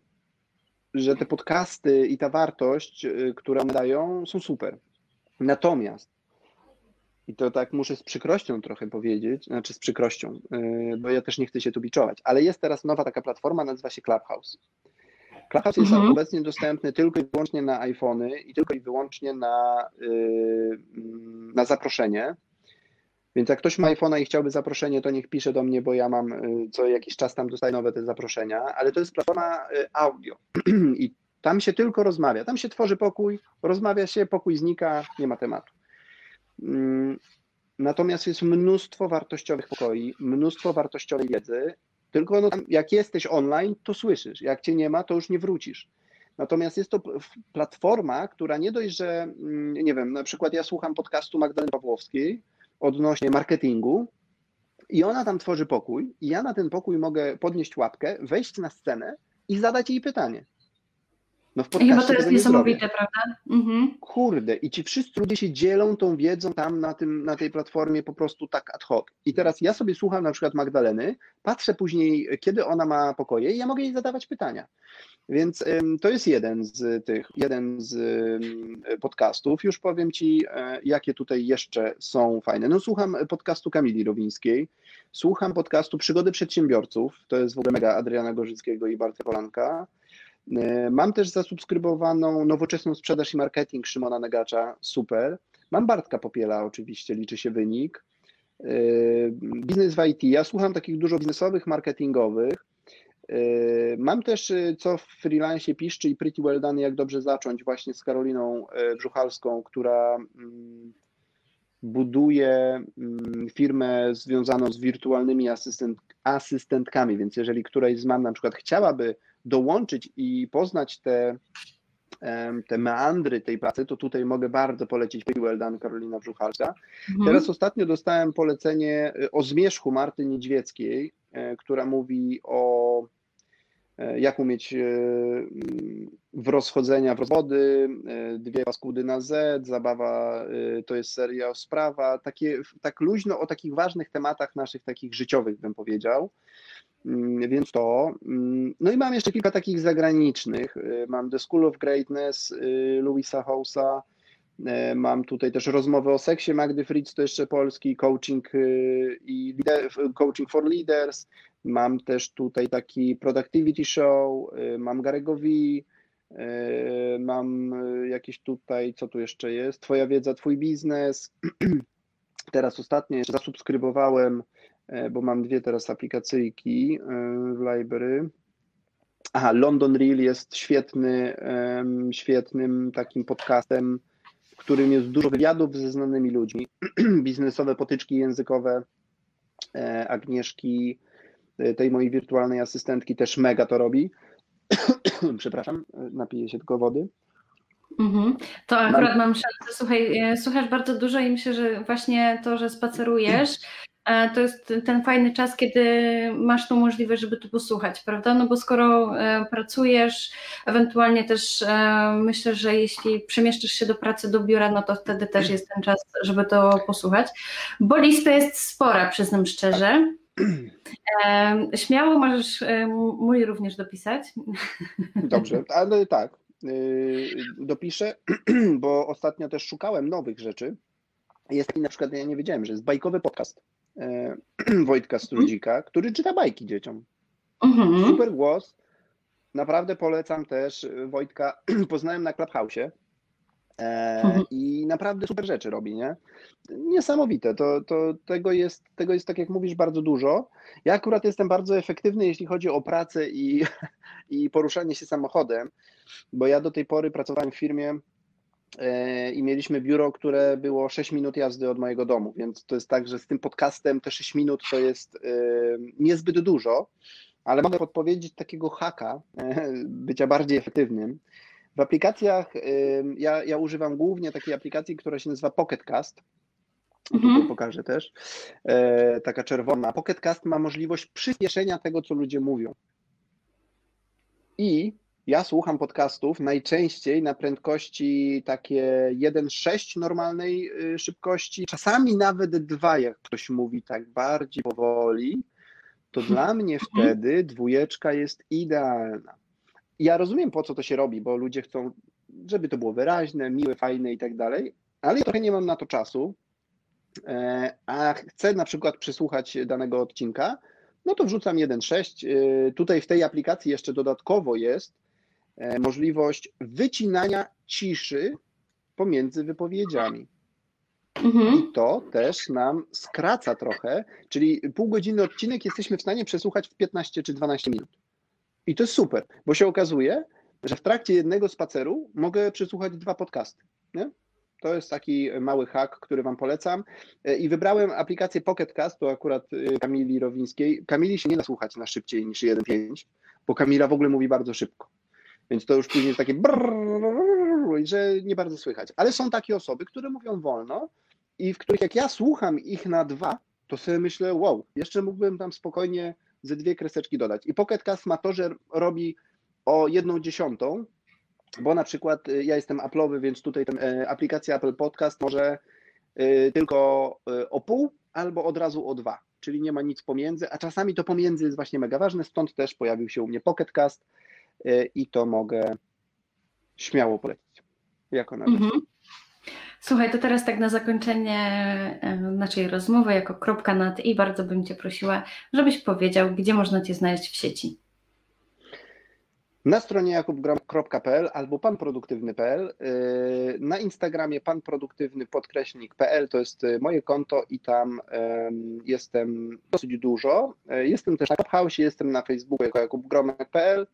że te podcasty i ta wartość, y, którą dają, są super. Natomiast, i to tak muszę z przykrością trochę powiedzieć, znaczy z przykrością, y, bo ja też nie chcę się tu biczować, ale jest teraz nowa taka platforma, nazywa się Clubhouse. Clubhouse jest mhm. obecnie dostępny tylko i wyłącznie na iPhony i tylko i wyłącznie na, y, na zaproszenie. Więc jak ktoś ma iPhone'a i chciałby zaproszenie, to niech pisze do mnie, bo ja mam y, co jakiś czas tam dostaję nowe te zaproszenia, ale to jest platforma y, audio *clears throat* i tam się tylko rozmawia. Tam się tworzy pokój, rozmawia się, pokój znika, nie ma tematu. Mm, natomiast jest mnóstwo wartościowych pokoi, mnóstwo wartościowej wiedzy, tylko no, jak jesteś online, to słyszysz. Jak cię nie ma, to już nie wrócisz. Natomiast jest to platforma, która nie dość, że, mm, nie wiem, na przykład ja słucham podcastu Magdaleny Pawłowskiej, odnośnie marketingu i ona tam tworzy pokój i ja na ten pokój mogę podnieść łapkę, wejść na scenę i zadać jej pytanie. No w podcaście I bo to jest niesamowite, prawda? Mhm. Kurde, i ci wszyscy ludzie się dzielą tą wiedzą tam na, tym, na tej platformie po prostu tak ad hoc. I teraz ja sobie słucham na przykład Magdaleny, patrzę później, kiedy ona ma pokoje i ja mogę jej zadawać pytania. Więc to jest jeden z tych, jeden z podcastów. Już powiem Ci, e, jakie tutaj jeszcze są fajne. No słucham podcastu Kamili Rowińskiej, słucham podcastu Przygody Przedsiębiorców, to jest w ogóle mega Adriana Gorzyckiego i Bartka Polanka. E, mam też zasubskrybowaną nowoczesną sprzedaż i marketing Szymona Negacza, super. Mam Bartka Popiela, oczywiście, liczy się wynik. E, biznes w IT, ja słucham takich dużo biznesowych, marketingowych. E, mam też, co w freelance piszczy i Pretty Well Done, jak dobrze zacząć, właśnie z Karoliną Brzuchalską, która mm, buduje mm, firmę związaną z wirtualnymi asystent, asystentkami, więc jeżeli któraś z mam na przykład chciałaby dołączyć i poznać te, te meandry tej pracy, to tutaj mogę bardzo polecić Done Karolina Brzuchalska. Mhm. Teraz ostatnio dostałem polecenie e, o zmierzchu Marty Niedźwieckiej, e, która mówi o e, jak umieć w rozchodzenia, w rozwody, dwie paskudy na Z, zabawa to jest seria o sprawa, takie, tak luźno o takich ważnych tematach naszych takich życiowych bym powiedział. Mm, więc to. Mm, no i mam jeszcze kilka takich zagranicznych. Y, mam The School of Greatness y, Louisa House'a. Y, mam tutaj też rozmowę o seksie Magdy Fritz, to jeszcze polski, coaching i coaching for leaders. Mam też tutaj taki productivity show, mam Garego V, mam jakieś tutaj, co tu jeszcze jest, Twoja wiedza, Twój biznes. *clears throat* Teraz ostatnio jeszcze zasubskrybowałem bo mam dwie teraz aplikacyjki e, w library. Aha, London Reel jest świetny, świetnym takim podcastem, w którym jest dużo wywiadów ze znanymi ludźmi, *clears throat* biznesowe potyczki językowe e, Agnieszki, tej mojej wirtualnej asystentki też mega to robi. *clears throat* Przepraszam, napiję się tylko wody. Mhm. To akurat mam, szansę. Słuchaj, słuchasz bardzo dużo i myślę, że właśnie to, że spacerujesz, E, *clears throat* to jest ten fajny czas, kiedy masz tą możliwość, żeby tu posłuchać, prawda? No bo skoro e, pracujesz, ewentualnie też e, myślę, że jeśli przemieszczysz się do pracy, do biura, no to wtedy też jest ten czas, żeby to posłuchać. Bo lista jest spora, przyznam szczerze. *clears throat* Śmiało możesz mój również dopisać. Dobrze, *laughs* ale tak, dopiszę, *clears throat* bo ostatnio też szukałem nowych rzeczy. Jest na przykład, ja nie wiedziałem, że jest bajkowy podcast E, *clears throat* Wojtka Strudzika, który czyta bajki dzieciom. Mhm. Super głos. Naprawdę polecam też Wojtka. *clears throat* Poznałem na Clubhouse'ie. E, mhm. I naprawdę super rzeczy robi, nie? Niesamowite. To, to tego, jest, tego jest, tak jak mówisz, bardzo dużo. Ja akurat jestem bardzo efektywny, jeśli chodzi o pracę i, *laughs* i poruszanie się samochodem, bo ja do tej pory pracowałem w firmie E, i mieliśmy biuro, które było 6 minut jazdy od mojego domu, więc to jest tak, że z tym podcastem te 6 minut to jest e, niezbyt dużo, ale mogę podpowiedzieć takiego haka e, bycia bardziej efektywnym. W aplikacjach, ja, ja używam głównie takiej aplikacji, która się nazywa Pocketcast. Mhm. Tutaj pokażę też. Taka czerwona. Pocketcast ma możliwość przyspieszenia tego, co ludzie mówią. I ja słucham podcastów najczęściej na prędkości takie 1,6 normalnej y, szybkości, czasami nawet 2, jak ktoś mówi tak bardziej powoli, to dla mnie wtedy dwójeczka jest idealna. Ja rozumiem, po co to się robi, bo ludzie chcą, żeby to było wyraźne, miłe, fajne i tak dalej, ale ja trochę nie mam na to czasu, e, a chcę na przykład przysłuchać danego odcinka, no to wrzucam 1.6. Y, tutaj w tej aplikacji jeszcze dodatkowo jest możliwość wycinania ciszy pomiędzy wypowiedziami. Mhm. I to też nam skraca trochę, czyli półgodzinny odcinek jesteśmy w stanie przesłuchać w 15 czy 12 minut. I to jest super, bo się okazuje, że w trakcie jednego spaceru mogę przesłuchać dwa podcasty. Nie? To jest taki mały hack, który Wam polecam. E, I wybrałem aplikację Pocket Cast, to akurat e, Kamili Rowińskiej. Kamili się nie da słuchać na szybciej niż 1.5, bo Kamila w ogóle mówi bardzo szybko. Więc to już później jest takie brrr, że nie bardzo słychać. Ale są takie osoby, które mówią wolno i w których jak ja słucham ich na dwa, to sobie myślę, wow, jeszcze mógłbym tam spokojnie ze dwie kreseczki dodać. I Pocket Cast ma to, że robi o jedną dziesiątą bo na przykład ja jestem Apple'owy, więc tutaj aplikacja Apple Podcast może tylko o pół albo od razu o dwa, czyli nie ma nic pomiędzy, a czasami to pomiędzy jest właśnie mega ważne, stąd też pojawił się u mnie Pocket Cast i to mogę śmiało polecić jako narzędzie. Mhm. Słuchaj, to teraz tak na zakończenie naszej rozmowy, jako kropka nad i bardzo bym Cię prosiła, żebyś powiedział, gdzie można Cię znaleźć w sieci. Na stronie jakubgram.pl albo panproduktywny.pl. E, na Instagramie panproduktywny podkreśnik.pl to jest e, moje konto i tam jestem dosyć dużo. Jestem też na Clubhouse, jestem na Facebooku jako jakubgromek.pl.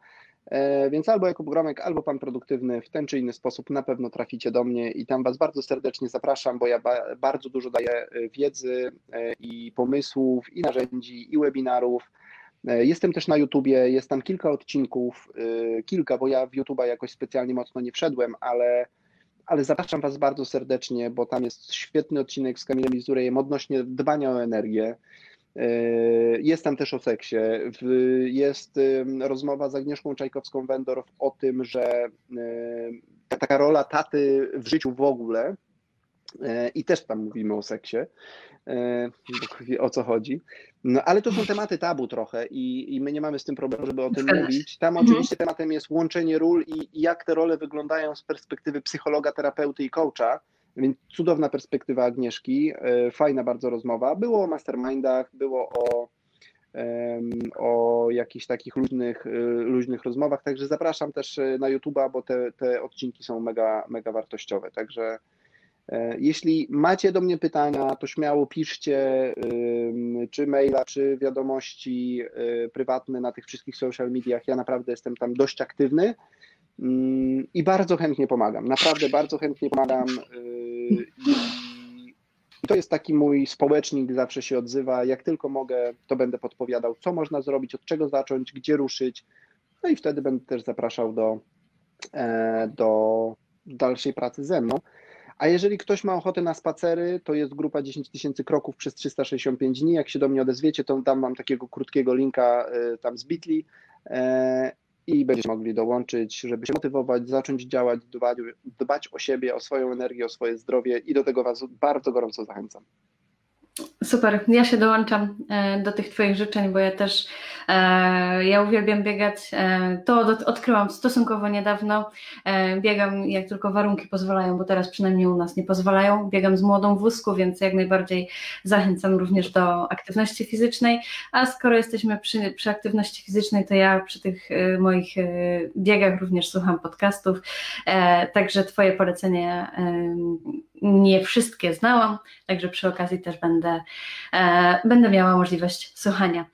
E, więc albo Jakub Gromek, albo Pan Produktywny w ten czy inny sposób na pewno traficie do mnie i tam Was bardzo serdecznie zapraszam, bo ja ba bardzo dużo daję e, wiedzy e, i pomysłów, i narzędzi, i webinarów. Jestem też na YouTubie, jest tam kilka odcinków, kilka, bo ja w YouTube'a jakoś specjalnie mocno nie wszedłem, ale, ale zapraszam Was bardzo serdecznie, bo tam jest świetny odcinek z Kamilem Izurejem odnośnie dbania o energię. Yy, jest tam też o seksie. Jest rozmowa z Agnieszką Czajkowską-Wendorf o tym, że yy, taka rola taty w życiu w ogóle, yy, i też tam mówimy o seksie, o co chodzi. No, ale to są tematy tabu trochę i, i my nie mamy z tym problemu, żeby o tym mówić. Tam mhm. oczywiście tematem jest łączenie ról i, i jak te role wyglądają z perspektywy psychologa, terapeuty i coacha więc cudowna perspektywa Agnieszki, e, fajna bardzo rozmowa. Było o mastermindach, było o, o jakichś takich luźnych, e, luźnych rozmowach, także zapraszam też e, na YouTube'a, bo te, te odcinki są mega, mega wartościowe. Także jeśli macie do mnie pytania, to śmiało piszcie, czy maila, czy wiadomości prywatne na tych wszystkich social mediach. Ja naprawdę jestem tam dość aktywny. Mm, I bardzo chętnie pomagam. Naprawdę bardzo chętnie pomagam. Y, I to jest taki mój społecznik, zawsze się odzywa. Jak tylko mogę, to będę podpowiadał, co można zrobić, od czego zacząć, gdzie ruszyć. No i wtedy będę też zapraszał do, e, do dalszej pracy ze mną. A jeżeli ktoś ma ochotę na spacery, to jest grupa 10 tysięcy kroków przez 365 dni. Jak się do mnie odezwiecie, to dam wam takiego krótkiego linka y, tam z Bitly e, i będziecie mogli dołączyć, żeby się motywować, zacząć działać, dbać, dbać o siebie, o swoją energię, o swoje zdrowie i do tego Was bardzo gorąco zachęcam. Super, ja się dołączam e, do tych Twoich życzeń, bo ja też ja uwielbiam biegać. E, to odkryłam stosunkowo niedawno. Biegam jak tylko warunki pozwalają, bo teraz przynajmniej u nas nie pozwalają. Biegam z młodą wózku, więc jak najbardziej zachęcam również do aktywności fizycznej. A skoro jesteśmy przy, przy aktywności fizycznej, to ja przy tych moich biegach również słucham podcastów. Także Twoje polecenie nie wszystkie znałam, także przy okazji też będę, e, będę miała możliwość słuchania.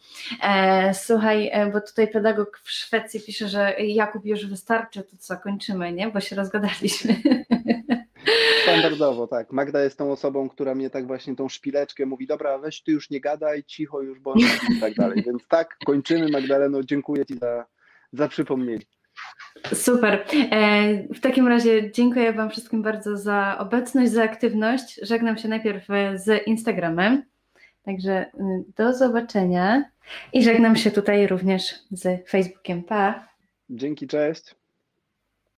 E, słuchaj, e, bo tutaj pedagog w Szwecji pisze, że Jakub już wystarczy, to co, kończymy, nie? Bo się rozgadaliśmy. *laughs* Standardowo, tak. Magda jest tą osobą, która mnie tak właśnie tą szpileczkę mówi, dobra, weź ty już nie gadaj, cicho już, bo i tak dalej. Więc tak, kończymy Magdaleno, dziękuję Ci za, za przypomnienie. Super. E, w takim razie dziękuję Wam wszystkim bardzo za obecność, za aktywność. Żegnam się najpierw z Instagramem. Także y, do zobaczenia i żegnam się tutaj również z Facebookiem. Pa. Dzięki, cześć.